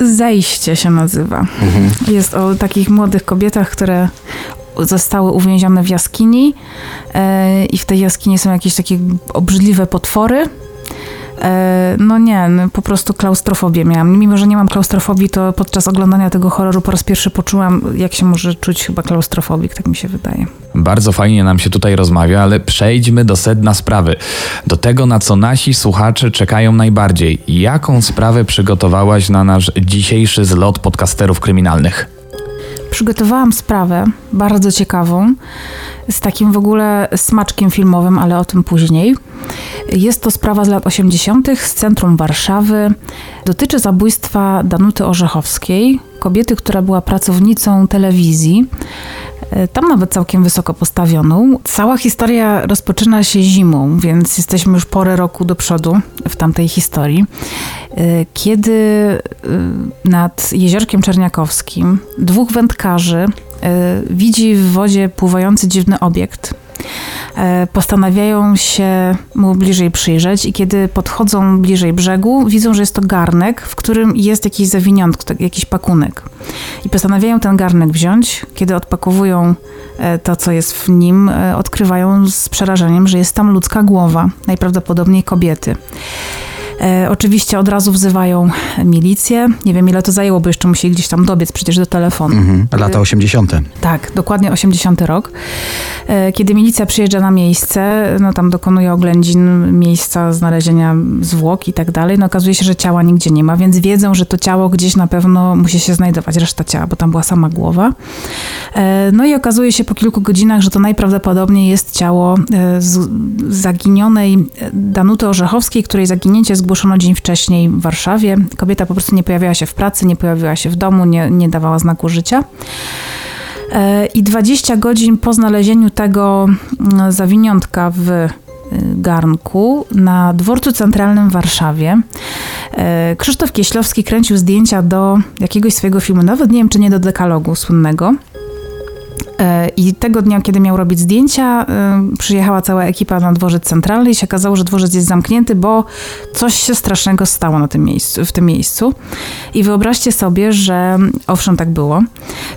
Zajście się nazywa. Jest o takich młodych kobietach, które zostały uwięzione w jaskini e, i w tej jaskini są jakieś takie obrzydliwe potwory. E, no nie, no po prostu klaustrofobię miałam. Mimo, że nie mam klaustrofobii, to podczas oglądania tego horroru po raz pierwszy poczułam, jak się może czuć chyba klaustrofobik, tak mi się wydaje. Bardzo fajnie nam się tutaj rozmawia, ale przejdźmy do sedna sprawy. Do tego, na co nasi słuchacze czekają najbardziej. Jaką sprawę przygotowałaś na nasz dzisiejszy zlot podcasterów kryminalnych? Przygotowałam sprawę bardzo ciekawą, z takim w ogóle smaczkiem filmowym, ale o tym później. Jest to sprawa z lat 80. z centrum Warszawy. Dotyczy zabójstwa Danuty Orzechowskiej, kobiety, która była pracownicą telewizji. E, Tam nawet całkiem wysoko postawioną. Cała historia rozpoczyna się zimą, więc jesteśmy już porę roku do przodu w tamtej historii. E, Kiedy e, nad jeziorkiem Czerniakowskim dwóch wędkarzy widzi w wodzie pływający dziwny obiekt. E, Postanawiają się mu bliżej przyjrzeć i kiedy podchodzą bliżej brzegu, widzą, że jest to garnek, w którym jest jakiś zawiniątko, tak- jakiś pakunek. I postanawiają ten garnek wziąć. Kiedy odpakowują e, to, co jest w nim, e, odkrywają z przerażeniem, że jest tam ludzka głowa, najprawdopodobniej kobiety. E, oczywiście od razu wzywają milicję. Nie wiem, ile to zajęło, bo jeszcze musieli gdzieś tam dobiec przecież do telefonu. Mhm. Lata 80. Tak, dokładnie 80 rok. E, Kiedy milicja przyjeżdża na miejsce, no tam dokonuje oględzin miejsca znalezienia zwłok i tak dalej, no okazuje się, że ciała nigdzie nie ma, więc wiedzą, że to ciało gdzieś na pewno musi się znajdować, reszta ciała, bo tam była sama głowa. E, No i okazuje się po kilku godzinach, że to najprawdopodobniej jest ciało e, z- zaginionej Danuty Orzechowskiej, której zaginięcie zgłoszono dzień wcześniej w Warszawie. Kobieta po prostu nie pojawiała się w pracy, nie pojawiła się w domu, nie, nie dawała znaku życia. E, I 20 godzin po znalezieniu tego mm, zawiniątka w y, garnku na dworcu centralnym w Warszawie E, Krzysztof Kieślowski kręcił zdjęcia do jakiegoś swojego filmu, nawet nie wiem, czy nie do dekalogu słynnego. E, I tego dnia, kiedy miał robić zdjęcia, e, przyjechała cała ekipa na dworzec centralny i się okazało, że dworzec jest zamknięty, bo coś się strasznego stało na tym miejscu, w tym miejscu. I wyobraźcie sobie, że owszem, tak było,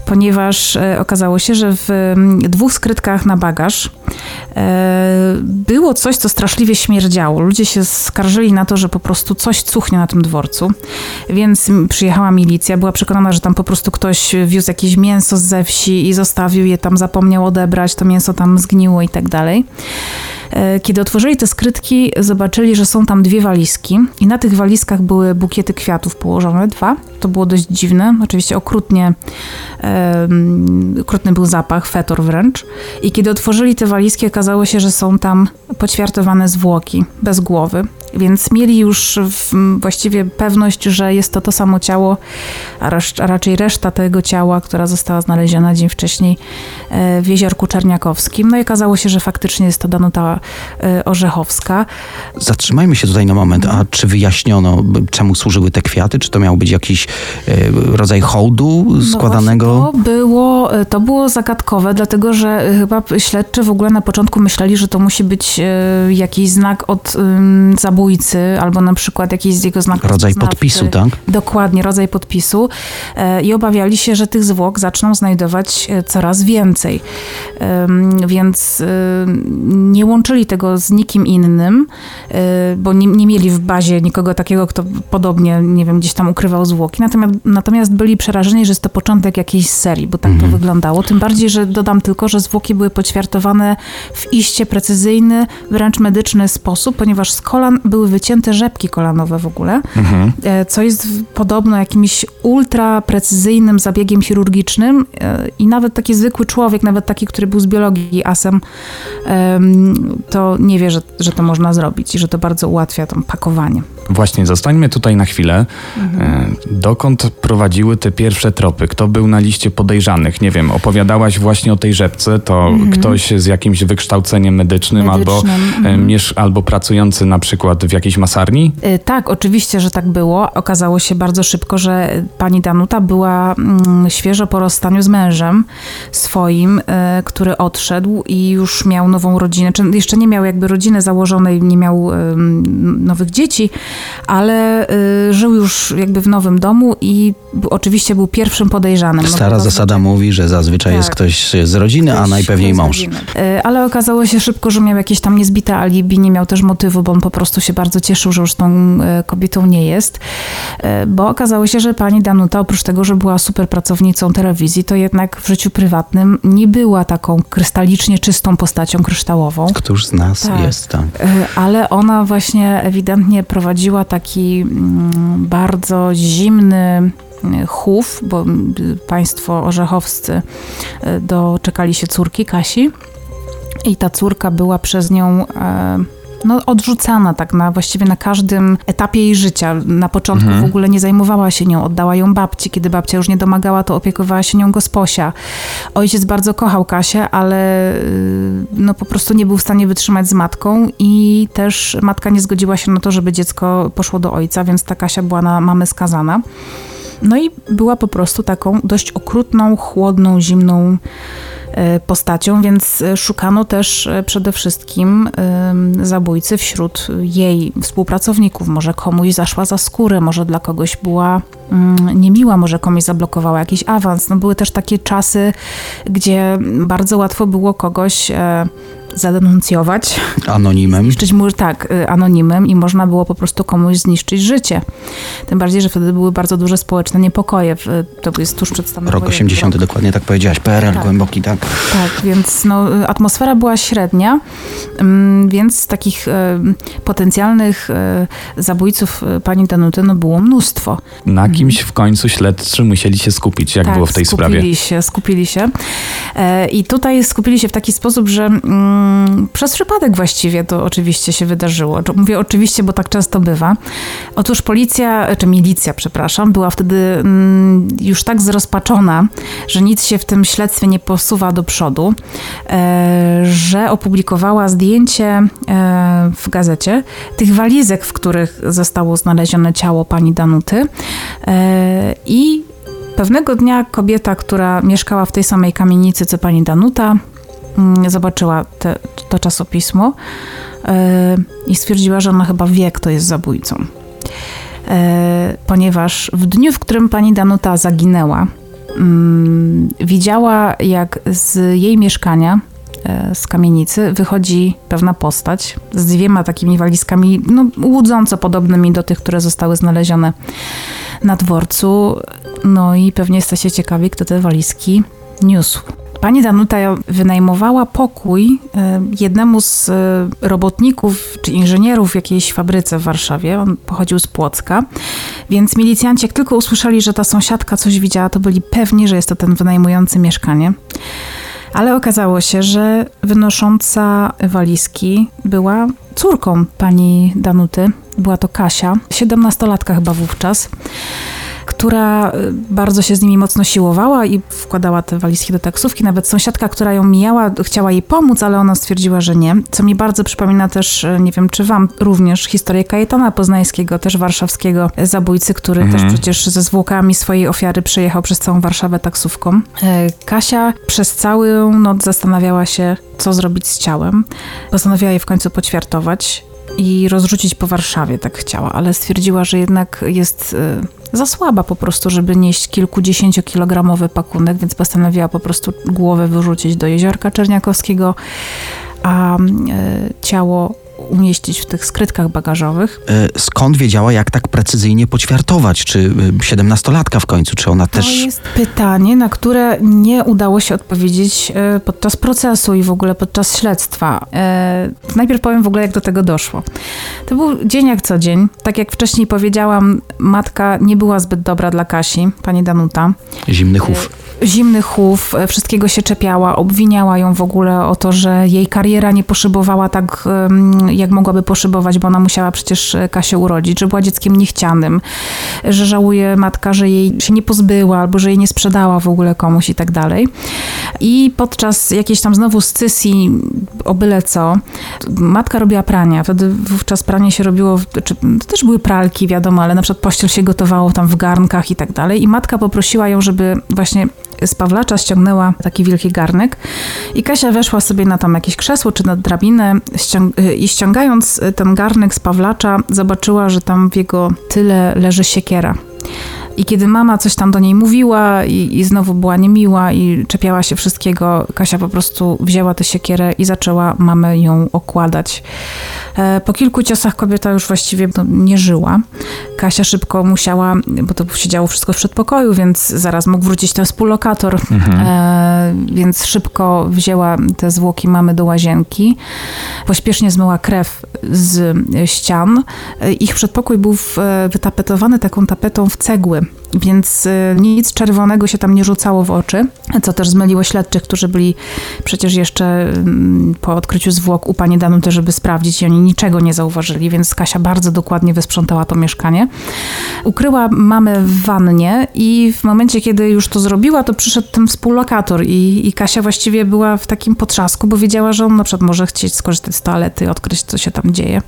ponieważ e, okazało się, że w dwóch skrytkach na bagaż było coś, co straszliwie śmierdziało. Ludzie się skarżyli na to, że po prostu coś cuchnie na tym dworcu, więc przyjechała milicja, była przekonana, że tam po prostu ktoś wiózł jakieś mięso ze wsi i zostawił je tam, zapomniał odebrać, to mięso tam zgniło i tak dalej. E, Kiedy otworzyli te skrytki, zobaczyli, że są tam dwie walizki i na tych walizkach były bukiety kwiatów położone, dwa. To było dość dziwne, oczywiście okrutnie, um, okrutny był zapach, fetor wręcz. I kiedy otworzyli te walizki, okazało się, że są tam poćwiartowane zwłoki, bez głowy. Więc mieli już właściwie pewność, że jest to to samo ciało, a raczej reszta tego ciała, która została znaleziona dzień wcześniej e, w Jeziorku Czerniakowskim. No i okazało się, że faktycznie jest to Danuta e, Orzechowska. Zatrzymajmy się tutaj na moment. A czy wyjaśniono, czemu służyły te kwiaty? Czy to miał być jakiś e, rodzaj hołdu składanego? No to, było, to było zagadkowe, dlatego że chyba śledczy w ogóle na początku myśleli, że to musi być jakiś znak od zabójcy, albo na przykład jakiś z jego znak Rodzaj podpisu, tak? Dokładnie, rodzaj podpisu. I obawiali się, że tych zwłok zaczną znajdować e, coraz więcej. Więc ym, nie łączyli tego z nikim innym, e, bo nie, nie mieli w bazie nikogo takiego, kto podobnie, nie wiem, gdzieś tam ukrywał zwłoki. Natomiast, natomiast byli przerażeni, że jest to początek jakiejś serii, bo tak to wyglądało. Tym bardziej, że dodam tylko, że zwłoki były poćwiartowane w iście precyzyjny, wręcz medyczny sposób, ponieważ z kolan były wycięte rzepki kolanowe w ogóle, e, co jest podobno jakimś ultra precyzyjnym zabiegiem chirurgicznym e, i nawet taki zwykły człowiek, nawet taki, który był z biologii asem, em, to nie wie, że, że to można zrobić i że to bardzo ułatwia tam pakowanie. Właśnie, zostańmy tutaj na chwilę. E, Dokąd prowadziły te pierwsze tropy? Kto był na liście podejrzanych? Nie wiem, opowiadałaś właśnie o tej rzepce, to ktoś z jakimś wykształceniem medycznym, Medycznym, albo, e, miesz- albo pracujący na przykład w jakiejś masarni? Y, Tak, oczywiście, że tak było. Okazało się bardzo szybko, że pani Danuta była mm, świeżo po rozstaniu z mężem swoim, y, który odszedł i już miał nową rodzinę. Czy jeszcze nie miał jakby rodziny założonej, nie miał ym, nowych dzieci, ale y, żył już jakby w nowym domu i oczywiście był pierwszym podejrzanym. No, Stara bo zasada mówi, że zazwyczaj jest Tak. ktoś z rodziny, a Ktoś- najpewniej ktoś z mąż. Ale okazało się szybko, że miał jakieś tam niezbite alibi, nie miał też motywu, bo on po prostu się bardzo cieszył, że już tą kobietą nie jest. Bo okazało się, że pani Danuta, oprócz tego, że była super pracownicą telewizji, to jednak w życiu prywatnym nie była taką krystalicznie czystą postacią kryształową. Któż z nas Tak. jest tam? Y, Ale ona właśnie ewidentnie prowadziła taki mm, bardzo zimny y, chów, bo mm, państwo orzechowscy y, doczekali się córki Kasi i ta córka była przez nią e, no, odrzucana tak na właściwie na każdym etapie jej życia. Na początku w ogóle nie zajmowała się nią, oddała ją babci. Kiedy babcia już nie domagała, to opiekowała się nią gosposia. Ojciec bardzo kochał Kasię, ale y, no, po prostu nie był w stanie wytrzymać z matką i też matka nie zgodziła się na to, żeby dziecko poszło do ojca, więc ta Kasia była na mamę skazana. No i była po prostu taką dość okrutną, chłodną, zimną postacią, więc e, szukano też e, przede wszystkim zabójcy wśród jej współpracowników. Może komuś zaszła za skórę, może dla kogoś była mm, niemiła, może komuś zablokowała jakiś awans. No były też takie czasy, gdzie bardzo łatwo było kogoś e, zadenuncjować, Anonimem. zniszczyć mu, tak, y, anonimem i można było po prostu komuś zniszczyć życie. Tym bardziej, że wtedy były bardzo duże społeczne niepokoje. w- To jest tuż przed stanem Rok wojennym. 80, dokładnie tak powiedziałaś. PRL Tak. głęboki, tak. Tak, więc no, y, atmosfera była średnia, ym, więc takich y, potencjalnych y, zabójców y, pani Danuty no, było mnóstwo. Na kimś w końcu śledczy musieli się skupić, jak tak, było w tej skupili sprawie. się, skupili się. E, I tutaj skupili się w taki sposób, że mm, Mm, przez przypadek właściwie to oczywiście się wydarzyło. Mówię oczywiście, bo tak często bywa. Otóż policja, czy milicja, przepraszam, była wtedy mm, już tak zrozpaczona, że nic się w tym śledztwie nie posuwa do przodu, e, że opublikowała zdjęcie e, w gazecie tych walizek, w których zostało znalezione ciało pani Danuty e, i Pewnego dnia kobieta, która mieszkała w tej samej kamienicy co pani Danuta, mm, zobaczyła te, to czasopismo yy, i stwierdziła, że ona chyba wie, kto jest zabójcą. Yy, ponieważ w dniu, w którym pani Danuta zaginęła, yy, widziała, jak z jej mieszkania e, z kamienicy wychodzi pewna postać z dwiema takimi walizkami, no, łudząco podobnymi do tych, które zostały znalezione na dworcu. No i pewnie jesteście ciekawi, kto te walizki niósł. Pani Danuta wynajmowała pokój e, jednemu z e, robotników czy inżynierów w jakiejś fabryce w Warszawie. On pochodził z Płocka. Więc milicjanci, jak tylko usłyszeli, że ta sąsiadka coś widziała, to byli pewni, że jest to ten wynajmujący mieszkanie. Ale okazało się, że wynosząca walizki była córką pani Danuty. Była to Kasia, 17-latka chyba wówczas która y, bardzo się z nimi mocno siłowała i wkładała te walizki do taksówki. Nawet sąsiadka, która ją mijała, chciała jej pomóc, ale ona stwierdziła, że nie. Co mi bardzo przypomina też, y, nie wiem czy wam również, historię Kajetana Poznańskiego, też warszawskiego zabójcy, który mhm. też przecież ze zwłokami swojej ofiary przejechał przez całą Warszawę taksówką. Kasia przez całą noc zastanawiała się, co zrobić z ciałem. Postanowiła je w końcu poćwiartować i rozrzucić po Warszawie, tak chciała, ale stwierdziła, że jednak jest y, za słaba po prostu, żeby nieść kilkudziesięciokilogramowy pakunek, więc postanowiła po prostu głowę wyrzucić do jeziorka Czerniakowskiego, a y, ciało umieścić w tych skrytkach bagażowych. E, skąd wiedziała, jak tak precyzyjnie poćwiartować? Czy e, siedemnastolatka w końcu, czy ona to też... To jest pytanie, na które nie udało się odpowiedzieć e, podczas procesu i w ogóle podczas śledztwa. Najpierw powiem w ogóle, jak do tego doszło. To był dzień jak co dzień. Tak jak wcześniej powiedziałam, matka nie była zbyt dobra dla Kasi, pani Danuta. Zimny chów zimny chów, wszystkiego się czepiała, obwiniała ją w ogóle o to, że jej kariera nie poszybowała tak, jak mogłaby poszybować, bo ona musiała przecież e, Kasię urodzić, że była dzieckiem niechcianym, że żałuje matka, że jej się nie pozbyła albo że jej nie sprzedała w ogóle komuś i tak dalej. I podczas jakiejś tam znowu scysji, o byle co, matka robiła prania. Wtedy wówczas pranie się robiło, to też były pralki, wiadomo, ale na przykład pościel się gotowało tam w garnkach i tak dalej. I matka poprosiła ją, żeby właśnie z Pawlacza ściągnęła taki wielki garnek i Kasia weszła sobie na tam jakieś krzesło czy na drabinę ściąg i ściągając ten garnek z Pawlacza zobaczyła, że tam w jego tyle leży siekiera. I kiedy mama coś tam do niej mówiła i, i, znowu była niemiła i czepiała się wszystkiego, Kasia po prostu wzięła tę siekierę i zaczęła mamę ją okładać. E, po kilku ciosach kobieta już właściwie no, nie żyła. Kasia szybko musiała, bo to się działo wszystko w przedpokoju, więc zaraz mógł wrócić ten współlokator, mhm. e, więc szybko wzięła te zwłoki mamy do łazienki. Pośpiesznie zmyła krew z ścian. E, ich przedpokój był wytapetowany taką tapetą w cegły więc y, nic czerwonego się tam nie rzucało w oczy, co też zmyliło śledczych, którzy byli przecież jeszcze mm, po odkryciu zwłok u pani Danuty, żeby sprawdzić i oni niczego nie zauważyli, więc Kasia bardzo dokładnie wysprzątała to mieszkanie. Ukryła mamę w wannie i w momencie, kiedy już to zrobiła, to przyszedł ten współlokator i, i Kasia właściwie była w takim potrzasku, bo wiedziała, że on na przykład może chcieć skorzystać z toalety, odkryć, co się tam dzieje.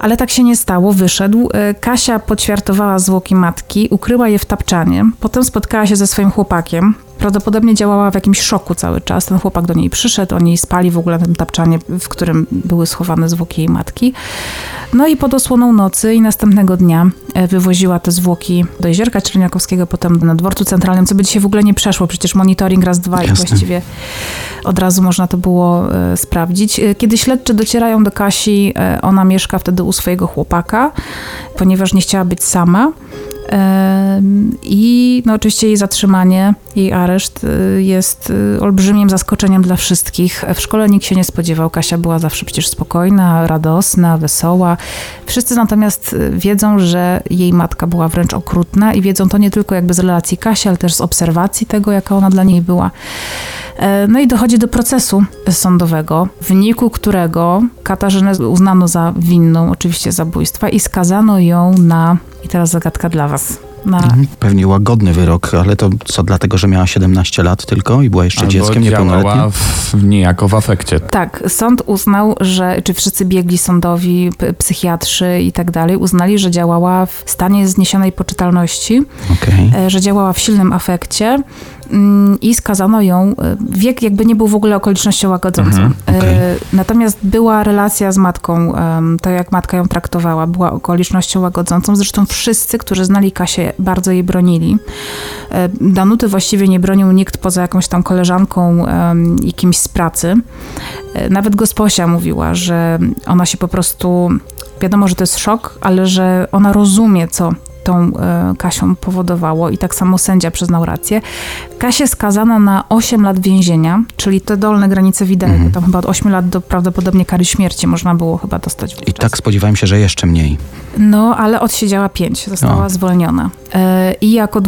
Ale tak się nie stało, wyszedł. E, Kasia poćwiartowała zwłoki matki, ukryła je w tapczanie. Potem spotkała się ze swoim chłopakiem. Prawdopodobnie działała w jakimś szoku cały czas. Ten chłopak do niej przyszedł, oni spali w ogóle na tym tapczanie, w którym były schowane zwłoki jej matki. No i pod osłoną nocy i następnego dnia wywoziła te zwłoki do Jeziorka Czerniakowskiego, potem na dworcu centralnym, co by dzisiaj w ogóle nie przeszło. Przecież monitoring raz, dwa Jasne. i właściwie od razu można to było e, sprawdzić. E, kiedy śledczy docierają do Kasi, ona mieszka wtedy u swojego chłopaka, ponieważ nie chciała być sama. I no, oczywiście jej zatrzymanie, jej areszt jest olbrzymim zaskoczeniem dla wszystkich. W szkole nikt się nie spodziewał. Kasia była zawsze przecież spokojna, radosna, wesoła. Wszyscy natomiast wiedzą, że jej matka była wręcz okrutna i wiedzą to nie tylko jakby z relacji Kasi, ale też z obserwacji tego, jaka ona dla niej była. E, No i dochodzi do procesu sądowego, w wyniku którego Katarzynę uznano za winną oczywiście zabójstwa i skazano ją na, i teraz zagadka dla was, na Mhm. Pewnie łagodny wyrok, ale to co, dlatego, że miała 17 lat tylko i była jeszcze Albo dzieckiem niepełnoletnim? działała w, niejako w afekcie. Tak, sąd uznał, że, czy wszyscy biegli sądowi, psychiatrzy i tak dalej, uznali, że działała w stanie zniesionej poczytalności, Okej. e, że działała w silnym afekcie i skazano ją. e, Wiek jakby nie był w ogóle okolicznością łagodzącą. Mhm, okej. E, Natomiast była relacja z matką, to jak matka ją traktowała, była okolicznością łagodzącą. Zresztą wszyscy, którzy znali Kasię, bardzo jej bronili. E, Danuty właściwie nie bronił nikt poza jakąś tam koleżanką i kimś z pracy. Nawet gosposia mówiła, że ona się po prostu, wiadomo, że to jest szok, ale że ona rozumie, co tą e, Kasią powodowało i tak samo sędzia przyznał rację. Kasię skazano na 8 lat więzienia, czyli te dolne granice wideo, Mhm. tam chyba od 8 lat do prawdopodobnie kary śmierci można było chyba dostać I tak spodziewałem się, że jeszcze mniej. No, ale odsiedziała 5, została O. zwolniona. E, I jako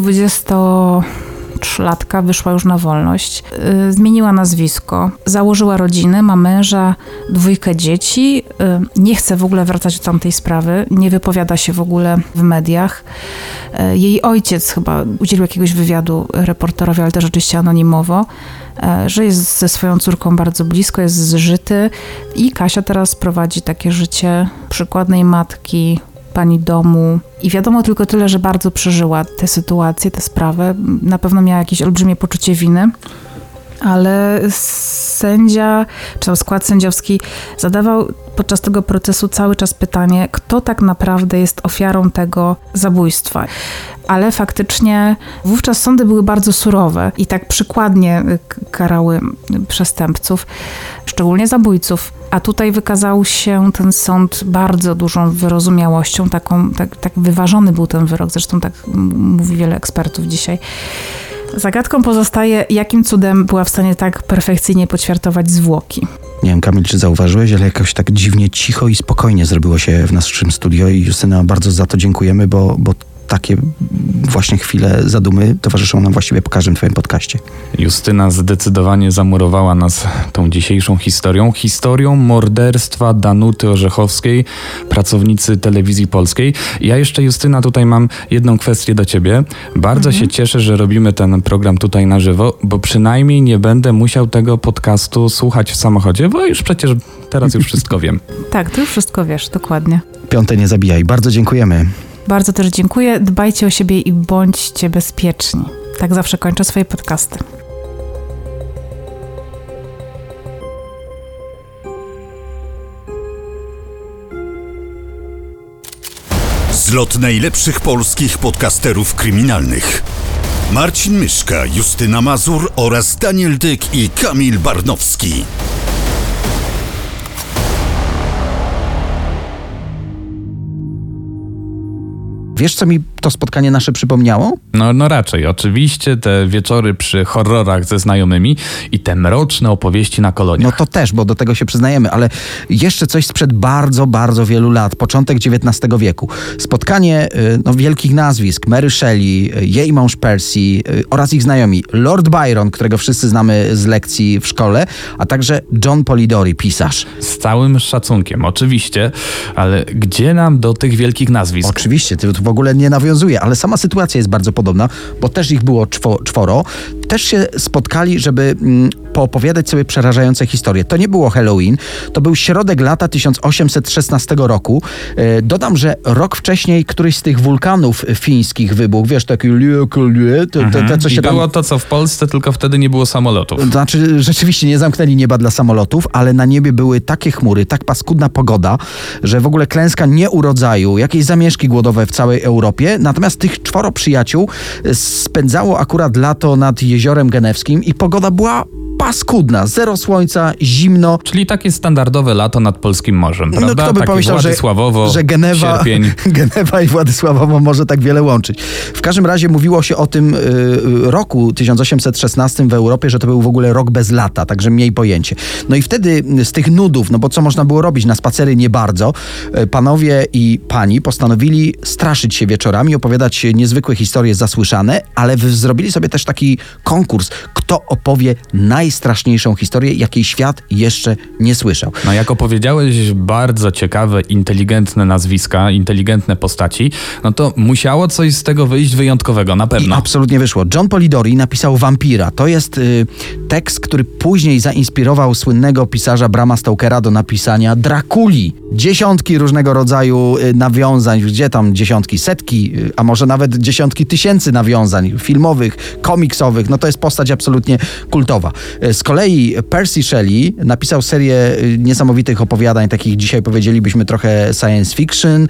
23-latka wyszła już na wolność. E, Zmieniła nazwisko, założyła rodzinę, ma męża, dwójkę dzieci. E, Nie chce w ogóle wracać do tamtej sprawy, nie wypowiada się w ogóle w mediach. E, Jej ojciec chyba udzielił jakiegoś wywiadu reporterowi, ale też oczywiście anonimowo, że jest ze swoją córką bardzo blisko, jest zżyty i Kasia teraz prowadzi takie życie przykładnej matki, pani domu. I wiadomo tylko tyle, że bardzo przeżyła tę sytuację, tę sprawę. Na pewno miała jakieś olbrzymie poczucie winy. Ale sędzia, czy tam skład sędziowski zadawał podczas tego procesu cały czas pytanie, kto tak naprawdę jest ofiarą tego zabójstwa. Ale faktycznie wówczas sądy były bardzo surowe i tak przykładnie y, karały przestępców, szczególnie zabójców. A tutaj wykazał się ten sąd bardzo dużą wyrozumiałością, taką, tak, tak wyważony był ten wyrok, zresztą tak mówi wiele ekspertów dzisiaj. Zagadką pozostaje, jakim cudem była w stanie tak perfekcyjnie poćwiartować zwłoki. Nie wiem, Kamil, czy zauważyłeś, ale jakoś tak dziwnie cicho i spokojnie zrobiło się w naszym studio i Justyna, bardzo za to dziękujemy, bo, bo takie właśnie chwile zadumy towarzyszą nam właściwie po każdym twoim podcaście. Justyna zdecydowanie zamurowała nas tą dzisiejszą historią. Historią morderstwa Danuty Orzechowskiej, pracownicy telewizji polskiej. Ja jeszcze, Justyna, tutaj mam jedną kwestię do ciebie. Bardzo się cieszę, że robimy ten program tutaj na żywo, bo przynajmniej nie będę musiał tego podcastu słuchać w samochodzie, bo już przecież teraz już wszystko wiem. Tak, ty już wszystko wiesz, dokładnie. Piąte nie zabijaj. Bardzo dziękujemy. Bardzo też dziękuję. Dbajcie o siebie i bądźcie bezpieczni. Tak zawsze kończę swoje podcasty. Zlot najlepszych polskich podcasterów kryminalnych. Marcin Myszka, Justyna Mazur oraz Daniel Dyk i Kamil Barnowski. Wiesz, co mi to spotkanie nasze przypomniało? No, no raczej, oczywiście te wieczory przy horrorach ze znajomymi i te mroczne opowieści na koloniach. No to też, bo do tego się przyznajemy, ale jeszcze coś sprzed bardzo, bardzo wielu lat, początek XIX wieku. Spotkanie y, no, wielkich nazwisk, Mary Shelley, y, jej mąż Percy y, oraz ich znajomi, Lord Byron, którego wszyscy znamy z lekcji w szkole, a także John Polidori, pisarz. Z całym szacunkiem, oczywiście, ale gdzie nam do tych wielkich nazwisk? Oczywiście, ty w ogóle nie nawiązuje, ale sama sytuacja jest bardzo podobna, bo też ich było czwo, czworo. Też się spotkali, żeby mm, poopowiadać sobie przerażające historie. To nie było Halloween, to był środek lata 1816 roku. E, dodam, że rok wcześniej któryś z tych wulkanów fińskich wybuchł, wiesz, taki lie, te, te, te, co I się tam... było to, co w Polsce, tylko wtedy nie było samolotów. To Znaczy, rzeczywiście nie zamknęli nieba dla samolotów, ale na niebie były takie chmury, tak paskudna pogoda, że w ogóle klęska nie urodzaju, jakieś zamieszki głodowe w całej Europie. Natomiast tych czworo przyjaciół e, spędzało akurat lato nad jeziorem genewskim i pogoda była paskudna, zero słońca, zimno. Czyli takie standardowe lato nad polskim morzem, No prawda? kto by Takie pomyślał, że, Władysławowo, że Genewa, sierpień. Genewa i Władysławowo może tak wiele łączyć. W każdym razie mówiło się o tym y, y, roku 1816 w Europie, że to był w ogóle rok bez lata, także mniej pojęcie. No i wtedy z tych nudów, no bo co można było robić? Na spacery nie bardzo. y, Panowie i pani postanowili straszyć się wieczorami, opowiadać niezwykłe historie zasłyszane, ale zrobili sobie też taki konkurs, kto opowie najstraszniejszą historię, jakiej świat jeszcze nie słyszał. No jak opowiedziałeś bardzo ciekawe, inteligentne nazwiska, inteligentne postaci, no to musiało coś z tego wyjść wyjątkowego, na I pewno. absolutnie wyszło. John Polidori napisał Wampira. To jest y, tekst, który później zainspirował słynnego pisarza Brama Stokera do napisania Drakuli. Dziesiątki różnego rodzaju y, nawiązań, gdzie tam dziesiątki, setki, y, a może nawet dziesiątki tysięcy nawiązań filmowych, komiksowych. No to jest postać absolutnie kultowa. Y, Z kolei Percy Shelley napisał serię y, niesamowitych opowiadań, takich dzisiaj powiedzielibyśmy trochę science fiction.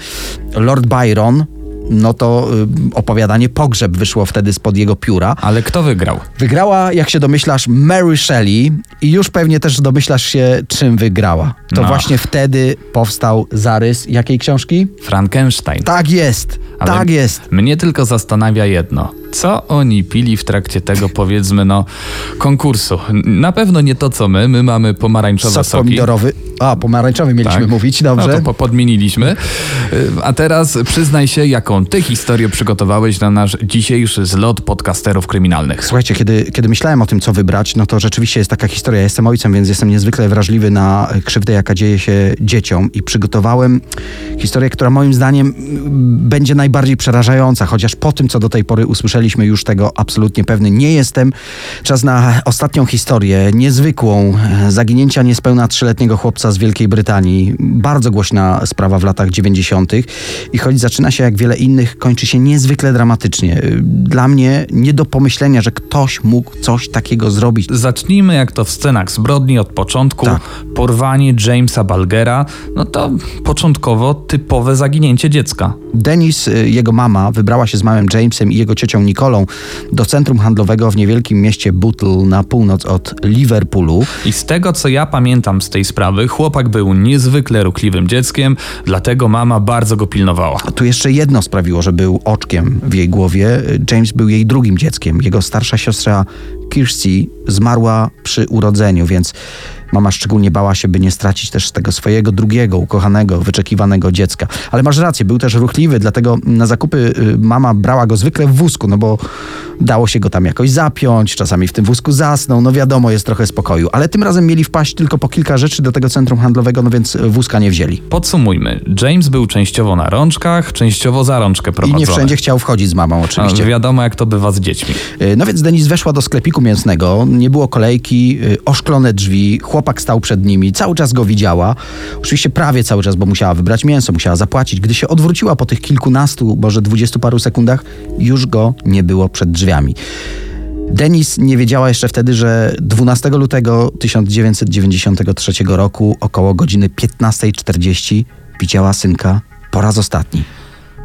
Lord Byron, no to y, opowiadanie Pogrzeb wyszło wtedy spod jego pióra. Ale kto wygrał? Wygrała, jak się domyślasz, Mary Shelley i już pewnie też domyślasz się, czym wygrała. To No. właśnie wtedy powstał zarys jakiej książki? Frankenstein. Tak jest, Ale tak jest. Mnie tylko zastanawia jedno. Co oni pili w trakcie tego, powiedzmy, no, konkursu? Na pewno nie to, co my. My mamy pomarańczowe Sok soki. pomidorowy. A, pomarańczowy mieliśmy Tak. mówić, No dobrze. to po- podmieniliśmy. Y, A teraz przyznaj się, jaką ty historię przygotowałeś na nasz dzisiejszy zlot podcasterów kryminalnych. Słuchajcie, kiedy, kiedy myślałem o tym, co wybrać, no to rzeczywiście jest taka historia. Ja jestem ojcem, więc jestem niezwykle wrażliwy na krzywdę, jaka dzieje się dzieciom i przygotowałem historię, która moim zdaniem będzie najbardziej przerażająca, chociaż po tym, co do tej pory usłyszeliśmy, już tego absolutnie pewny nie jestem. Czas na ostatnią historię, niezwykłą, e, zaginięcia niespełna trzyletniego chłopca z Wielkiej Brytanii. Bardzo głośna sprawa w latach 90. i choć zaczyna się jak wiele innych, kończy się niezwykle dramatycznie. Dla mnie nie do pomyślenia, że ktoś mógł coś takiego zrobić. Zacznijmy jak to w scenach zbrodni od początku. Tak. Porwanie Jamesa Balgera, no to początkowo typowe zaginięcie dziecka. Denis, y, jego mama, wybrała się z małym Jamesem i jego ciocią Nikolą do centrum handlowego w niewielkim mieście Bootle na północ od Liverpoolu. I z tego co ja pamiętam z tej sprawy, chłopak był niezwykle ruchliwym dzieckiem, dlatego mama bardzo go pilnowała. Tu jeszcze jedno sprawiło, że był oczkiem w jej głowie. James był jej drugim dzieckiem. Jego starsza siostra Kirsty zmarła przy urodzeniu, więc mama szczególnie bała się, by nie stracić też tego swojego drugiego, ukochanego, wyczekiwanego dziecka. Ale masz rację, był też ruchliwy, dlatego na zakupy y, mama brała go zwykle w wózku, no bo dało się go tam jakoś zapiąć, czasami w tym wózku zasnął, no wiadomo, jest trochę spokoju. Ale tym razem mieli wpaść tylko po kilka rzeczy do tego centrum handlowego, no więc wózka nie wzięli. Podsumujmy. James był częściowo na rączkach, częściowo za rączkę I prowadzony. nie wszędzie chciał wchodzić z mamą, A oczywiście. wiadomo jak to bywa z dziećmi. Y, No więc Denis weszła do sklepiku mięsnego, nie było kolejki, y, oszklone drzwi, chłopak stał przed nimi, cały czas go widziała. Oczywiście prawie cały czas, bo musiała wybrać mięso, musiała zapłacić. Gdy się odwróciła po tych kilkunastu, może dwudziestu paru sekundach, już go nie było przed drzwiami. Denis nie wiedziała jeszcze wtedy, że 12 lutego 1993 roku około godziny 15.40 widziała synka po raz ostatni.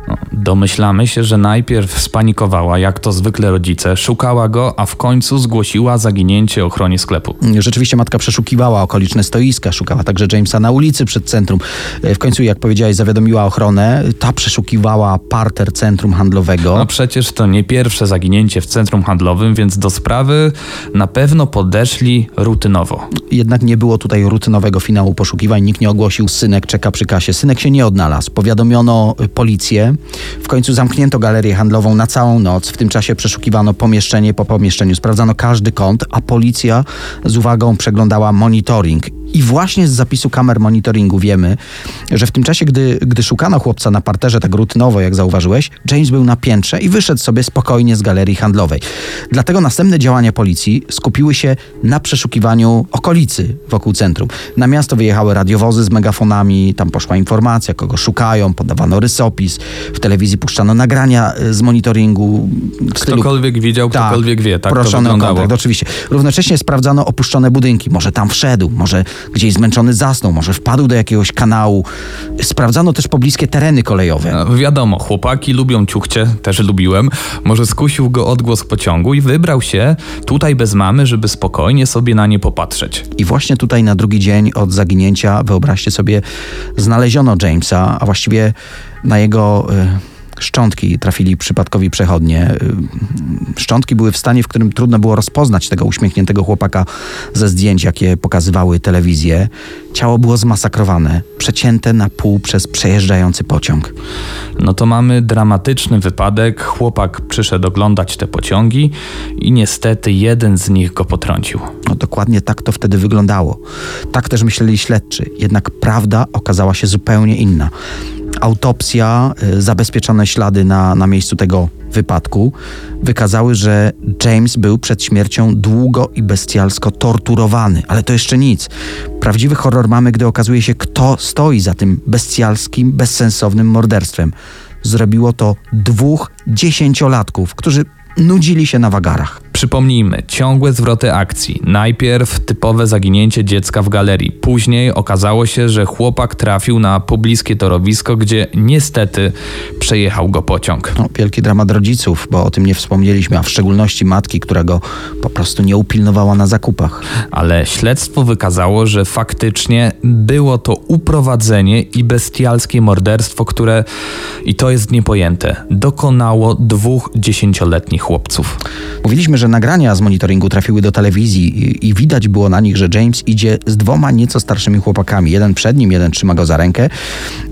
No, domyślamy się, że najpierw spanikowała, jak to zwykle rodzice, szukała go, a w końcu zgłosiła zaginięcie ochronie sklepu. Rzeczywiście matka przeszukiwała okoliczne stoiska, szukała także Jamesa na ulicy przed centrum. E, W końcu, jak powiedziałeś, zawiadomiła ochronę. Ta przeszukiwała parter centrum handlowego. No przecież to nie pierwsze zaginięcie w centrum handlowym, więc do sprawy na pewno podeszli rutynowo. Jednak nie było tutaj rutynowego finału poszukiwań. Nikt nie ogłosił, synek czeka przy kasie. Synek się nie odnalazł. Powiadomiono y, policję. W końcu zamknięto galerię handlową na całą noc. W tym czasie przeszukiwano pomieszczenie po pomieszczeniu. Sprawdzano każdy kąt, a policja z uwagą przeglądała monitoring. I właśnie z zapisu kamer monitoringu wiemy, że w tym czasie, gdy, gdy szukano chłopca na parterze tak rutynowo, jak zauważyłeś, James był na piętrze i wyszedł sobie spokojnie z galerii handlowej. Dlatego następne działania policji skupiły się na przeszukiwaniu okolicy wokół centrum. Na miasto wyjechały radiowozy z megafonami, tam poszła informacja, kogo szukają, podawano rysopis, w telewizji puszczano nagrania y, z monitoringu. w stylu- Ktokolwiek widział, ktokolwiek wie, tak to proszony o wyglądało. kontakt, oczywiście. Równocześnie sprawdzano opuszczone budynki. Może tam wszedł, może gdzieś zmęczony zasnął, może wpadł do jakiegoś kanału. Sprawdzano też pobliskie tereny kolejowe. No, wiadomo, chłopaki lubią ciuchcie, też lubiłem. Może skusił go odgłos pociągu i wybrał się tutaj bez mamy, żeby spokojnie sobie na nie popatrzeć. I właśnie tutaj na drugi dzień od zaginięcia, wyobraźcie sobie, znaleziono Jamesa, a właściwie na jego y, szczątki trafili przypadkowi przechodnie. Y, szczątki były w stanie, w którym trudno było rozpoznać tego uśmiechniętego chłopaka ze zdjęć, jakie pokazywały telewizje. Ciało było zmasakrowane, przecięte na pół przez przejeżdżający pociąg. No to mamy dramatyczny wypadek. Chłopak przyszedł oglądać te pociągi i niestety jeden z nich go potrącił. No dokładnie tak to wtedy wyglądało. Tak też myśleli śledczy. Jednak prawda okazała się zupełnie inna. Autopsja, y, zabezpieczone ślady na, na miejscu tego wypadku wykazały, że James był przed śmiercią długo i bestialsko torturowany. Ale to jeszcze nic. Prawdziwy horror mamy, gdy okazuje się, kto stoi za tym bestialskim, bezsensownym morderstwem. Zrobiło to dwóch dziesięciolatków, którzy nudzili się na wagarach. Przypomnijmy, ciągłe zwroty akcji. Najpierw typowe zaginięcie dziecka w galerii. Później okazało się, że chłopak trafił na pobliskie torowisko, gdzie niestety przejechał go pociąg. No, wielki dramat rodziców, bo o tym nie wspomnieliśmy, a w szczególności matki, która go po prostu nie upilnowała na zakupach. Ale śledztwo wykazało, że faktycznie było to uprowadzenie i bestialskie morderstwo, które, i to jest niepojęte, dokonało dwóch dziesięcioletnich chłopców. Mówiliśmy, że nagrania z monitoringu trafiły do telewizji i, i widać było na nich, że James idzie z dwoma nieco starszymi chłopakami. Jeden przed nim, jeden trzyma go za rękę.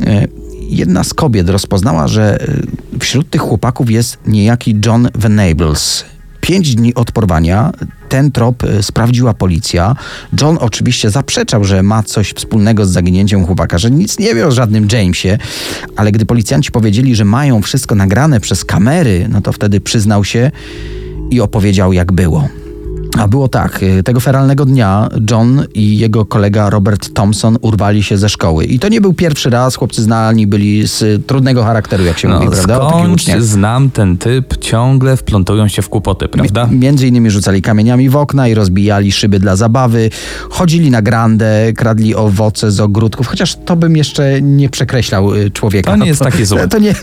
E, Jedna z kobiet rozpoznała, że e, wśród tych chłopaków jest niejaki John Venables. Pięć dni od porwania ten trop e, sprawdziła policja. John oczywiście zaprzeczał, że ma coś wspólnego z zaginięciem chłopaka, że nic nie wie o żadnym Jamesie, ale gdy policjanci powiedzieli, że mają wszystko nagrane przez kamery, no to wtedy przyznał się i opowiedział, jak było. A było tak, y, tego feralnego dnia John i jego kolega Robert Thompson urwali się ze szkoły. I to nie był pierwszy raz, chłopcy znani byli z trudnego charakteru, jak się mówi, prawda? Uczniach. znam ten typ, ciągle wplątują się w kłopoty, prawda? Mi- Między innymi rzucali kamieniami w okna i rozbijali szyby dla zabawy, chodzili na grandę, kradli owoce z ogródków, chociaż to bym jeszcze nie przekreślał y, człowieka. To nie jest takie złe. To, nie,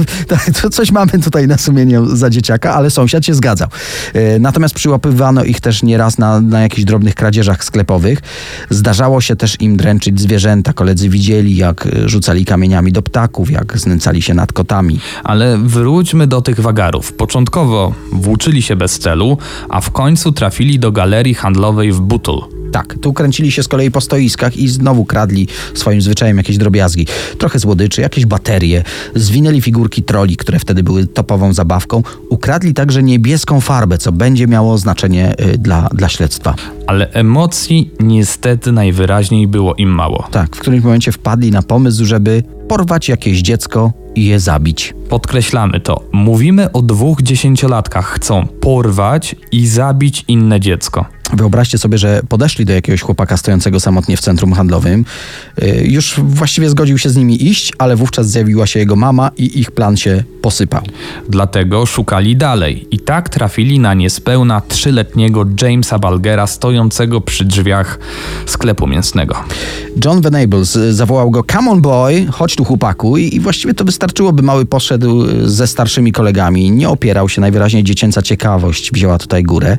to, coś mamy tutaj na sumieniu za dzieciaka, ale sąsiad się zgadzał. Y, Natomiast przyłapywano ich też nieraz na, na jakichś drobnych kradzieżach sklepowych. Zdarzało się też im dręczyć zwierzęta. Koledzy widzieli, jak y, rzucali kamieniami do ptaków, jak znęcali się nad kotami. Ale wróćmy do tych wagarów. Początkowo włóczyli się bez celu, a w końcu trafili do galerii handlowej w Butul. Tak, tu kręcili się z kolei po stoiskach i znowu kradli swoim zwyczajem jakieś drobiazgi. Trochę złodyczy, jakieś baterie, zwinęli figurki troli, które wtedy były topową zabawką. Ukradli także niebieską farbę, co będzie miało znaczenie y, dla, dla śledztwa. Ale emocji niestety najwyraźniej było im mało. Tak, w którymś momencie wpadli na pomysł, żeby porwać jakieś dziecko i je zabić. Podkreślamy to. Mówimy o dwóch dziesięciolatkach. Chcą porwać i zabić inne dziecko. Wyobraźcie sobie, że podeszli do jakiegoś chłopaka stojącego samotnie w centrum handlowym. Y, Już właściwie zgodził się z nimi iść, ale wówczas zjawiła się jego mama i ich plan się posypał. Dlatego szukali dalej i tak trafili na niespełna trzyletniego Jamesa Balgera stojącego przy drzwiach sklepu mięsnego. John Venables y, zawołał go Come on boy, chodź tu chłopaku i, właściwie to wystarczyło, by mały poszedł y, ze starszymi kolegami. Nie opierał się, najwyraźniej dziecięca ciekawość wzięła tutaj górę.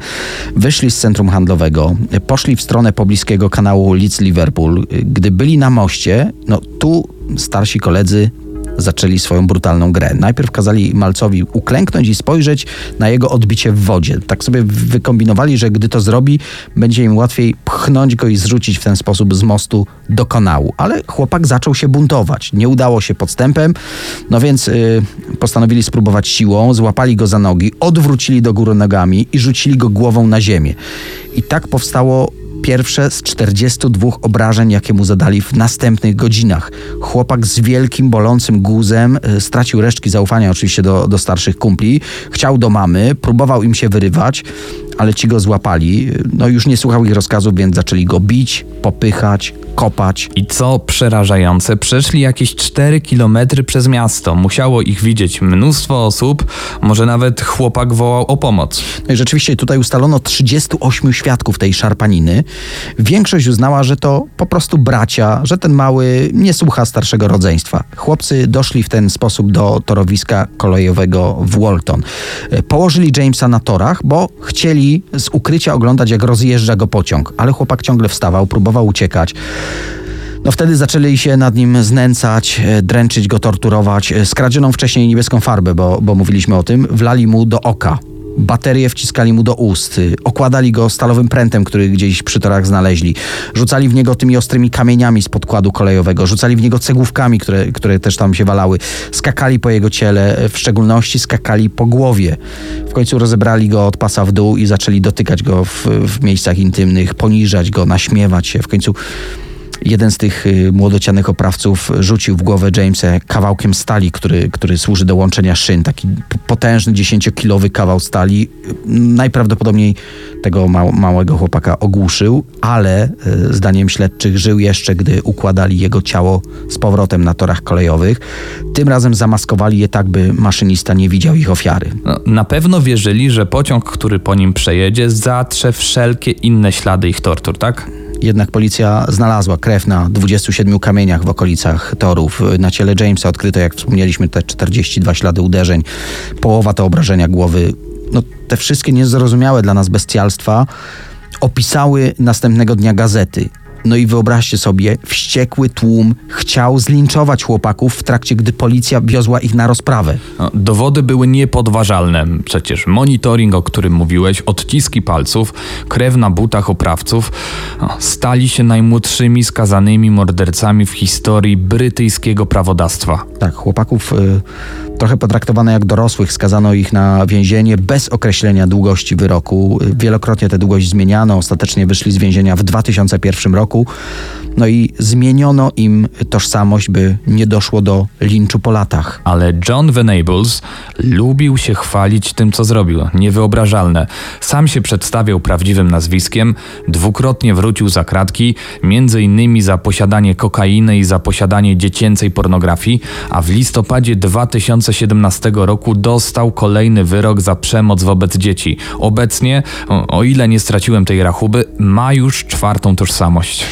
Wyszli z centrum handlowego, poszli w stronę pobliskiego kanału Leeds-Liverpool. Y, Gdy byli na moście, no tu starsi koledzy zaczęli swoją brutalną grę. Najpierw kazali malcowi uklęknąć i spojrzeć na jego odbicie w wodzie. Tak sobie wykombinowali, że gdy to zrobi, będzie im łatwiej pchnąć go i zrzucić w ten sposób z mostu do kanału. Ale chłopak zaczął się buntować. Nie udało się podstępem, no więc y, postanowili spróbować siłą, złapali go za nogi, odwrócili do góry nogami i rzucili go głową na ziemię. I tak powstało pierwsze z 42 obrażeń, jakie mu zadali w następnych godzinach. Chłopak z wielkim, bolącym guzem y, stracił resztki zaufania oczywiście do, do starszych kumpli, chciał do mamy, próbował im się wyrywać, ale ci go złapali. No już nie słuchał ich rozkazów, więc zaczęli go bić, popychać, kopać. I co przerażające, przeszli jakieś 4 kilometry przez miasto. Musiało ich widzieć mnóstwo osób, może nawet chłopak wołał o pomoc. No i rzeczywiście tutaj ustalono 38 świadków tej szarpaniny. Większość uznała, że to po prostu bracia, że ten mały nie słucha starszego rodzeństwa. Chłopcy doszli w ten sposób do torowiska kolejowego w Walton. E, Położyli Jamesa na torach, bo chcieli z ukrycia oglądać, jak rozjeżdża go pociąg. Ale chłopak ciągle wstawał, próbował uciekać. No wtedy zaczęli się nad nim znęcać, e, dręczyć go, torturować. E, Skradzioną wcześniej niebieską farbę, bo, bo mówiliśmy o tym, wlali mu do oka. Baterie wciskali mu do ust, okładali go stalowym prętem, który gdzieś przy torach znaleźli. Rzucali w niego tymi ostrymi kamieniami z podkładu kolejowego, rzucali w niego cegłówkami, które, które też tam się walały. Skakali po jego ciele, w szczególności skakali po głowie. W końcu rozebrali go od pasa w dół i zaczęli dotykać go w, w miejscach intymnych, poniżać go, naśmiewać się. W końcu jeden z tych y, młodocianych oprawców rzucił w głowę Jamesa kawałkiem stali, który, który służy do łączenia szyn. Taki potężny, dziesięciokilowy kawał stali. Najprawdopodobniej tego ma- małego chłopaka ogłuszył, ale y, zdaniem śledczych żył jeszcze, gdy układali jego ciało z powrotem na torach kolejowych. Tym razem zamaskowali je tak, by maszynista nie widział ich ofiary. No, na pewno wierzyli, że pociąg, który po nim przejedzie, zatrze wszelkie inne ślady ich tortur, tak? Jednak policja znalazła krew na 27 kamieniach w okolicach torów. Na ciele Jamesa odkryto, jak wspomnieliśmy, te 42 ślady uderzeń, połowa to obrażenia głowy. No, te wszystkie niezrozumiałe dla nas bestialstwa opisały następnego dnia gazety. No i wyobraźcie sobie, wściekły tłum chciał zlinczować chłopaków w trakcie, gdy policja wiozła ich na rozprawę. No, dowody były niepodważalne. Przecież monitoring, o którym mówiłeś, odciski palców, krew na butach oprawców no, stali się najmłodszymi skazanymi mordercami w historii brytyjskiego prawodawstwa. Tak, chłopaków y, trochę potraktowane jak dorosłych, skazano ich na więzienie bez określenia długości wyroku. Y, Wielokrotnie tę długość zmieniano, ostatecznie wyszli z więzienia w 2001 roku. No i zmieniono im tożsamość, by nie doszło do linczu po latach. Ale John Venables lubił się chwalić tym, co zrobił. Niewyobrażalne. Sam się przedstawiał prawdziwym nazwiskiem, dwukrotnie wrócił za kratki, między innymi za posiadanie kokainy i za posiadanie dziecięcej pornografii, a w listopadzie 2017 roku dostał kolejny wyrok za przemoc wobec dzieci. Obecnie, o ile nie straciłem tej rachuby, ma już czwartą tożsamość.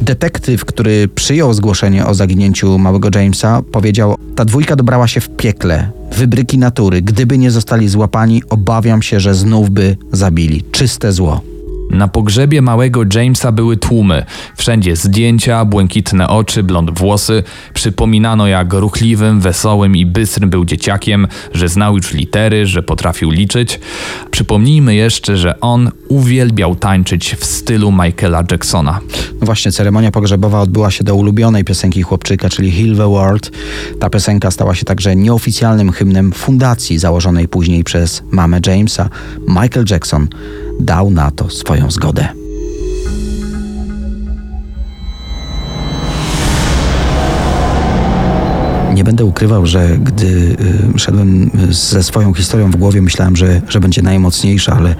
Detektyw, który przyjął zgłoszenie o zaginięciu małego Jamesa, powiedział: Ta dwójka dobrała się w piekle, wybryki natury. Gdyby nie zostali złapani, obawiam się, że znów by zabili. Czyste zło. Na pogrzebie małego Jamesa były tłumy. Wszędzie zdjęcia, błękitne oczy, blond włosy. Przypominano, jak ruchliwym, wesołym i bystrym był dzieciakiem, że znał już litery, że potrafił liczyć. Przypomnijmy jeszcze, że on uwielbiał tańczyć w stylu Michaela Jacksona. No właśnie, ceremonia pogrzebowa odbyła się do ulubionej piosenki chłopczyka, czyli Heal the World. Ta piosenka stała się także nieoficjalnym hymnem fundacji założonej później przez mamę Jamesa. Michael Jackson dał na to swoją zgodę. Nie będę ukrywał, że gdy y, szedłem y, ze swoją historią w głowie, myślałem, że, że będzie najmocniejsza, ale,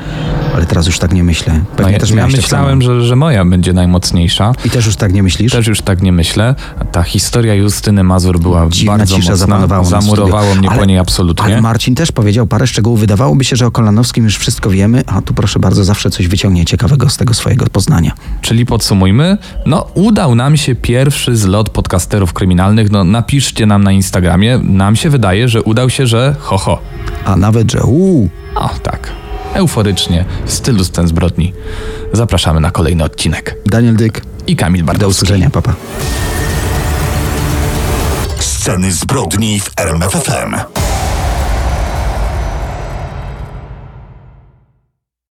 ale teraz już tak nie myślę. No ja, też ja myślałem, że, że moja będzie najmocniejsza. I też już tak nie myślisz? Też już tak nie myślę. Ta historia Justyny Mazur była Dziwna bardzo cisza mocna. Zamurowało mnie Ale- po niej absolutnie. Ale Marcin też powiedział parę szczegółów. Wydawałoby się, że o Kolanowskim już wszystko wiemy, a tu proszę bardzo, zawsze coś wyciągnie ciekawego z tego swojego poznania. Czyli podsumujmy, no udał nam się pierwszy zlot podcasterów kryminalnych, no napiszcie nam na Instagramie, nam się wydaje, że udał się, że ho ho. A nawet, że uuu, O tak, euforycznie, w stylu scen zbrodni. Zapraszamy na kolejny odcinek. Daniel Dyk, I Kamil do Bardowski. usłyszenia, papa. Sceny zbrodni w RMFFM.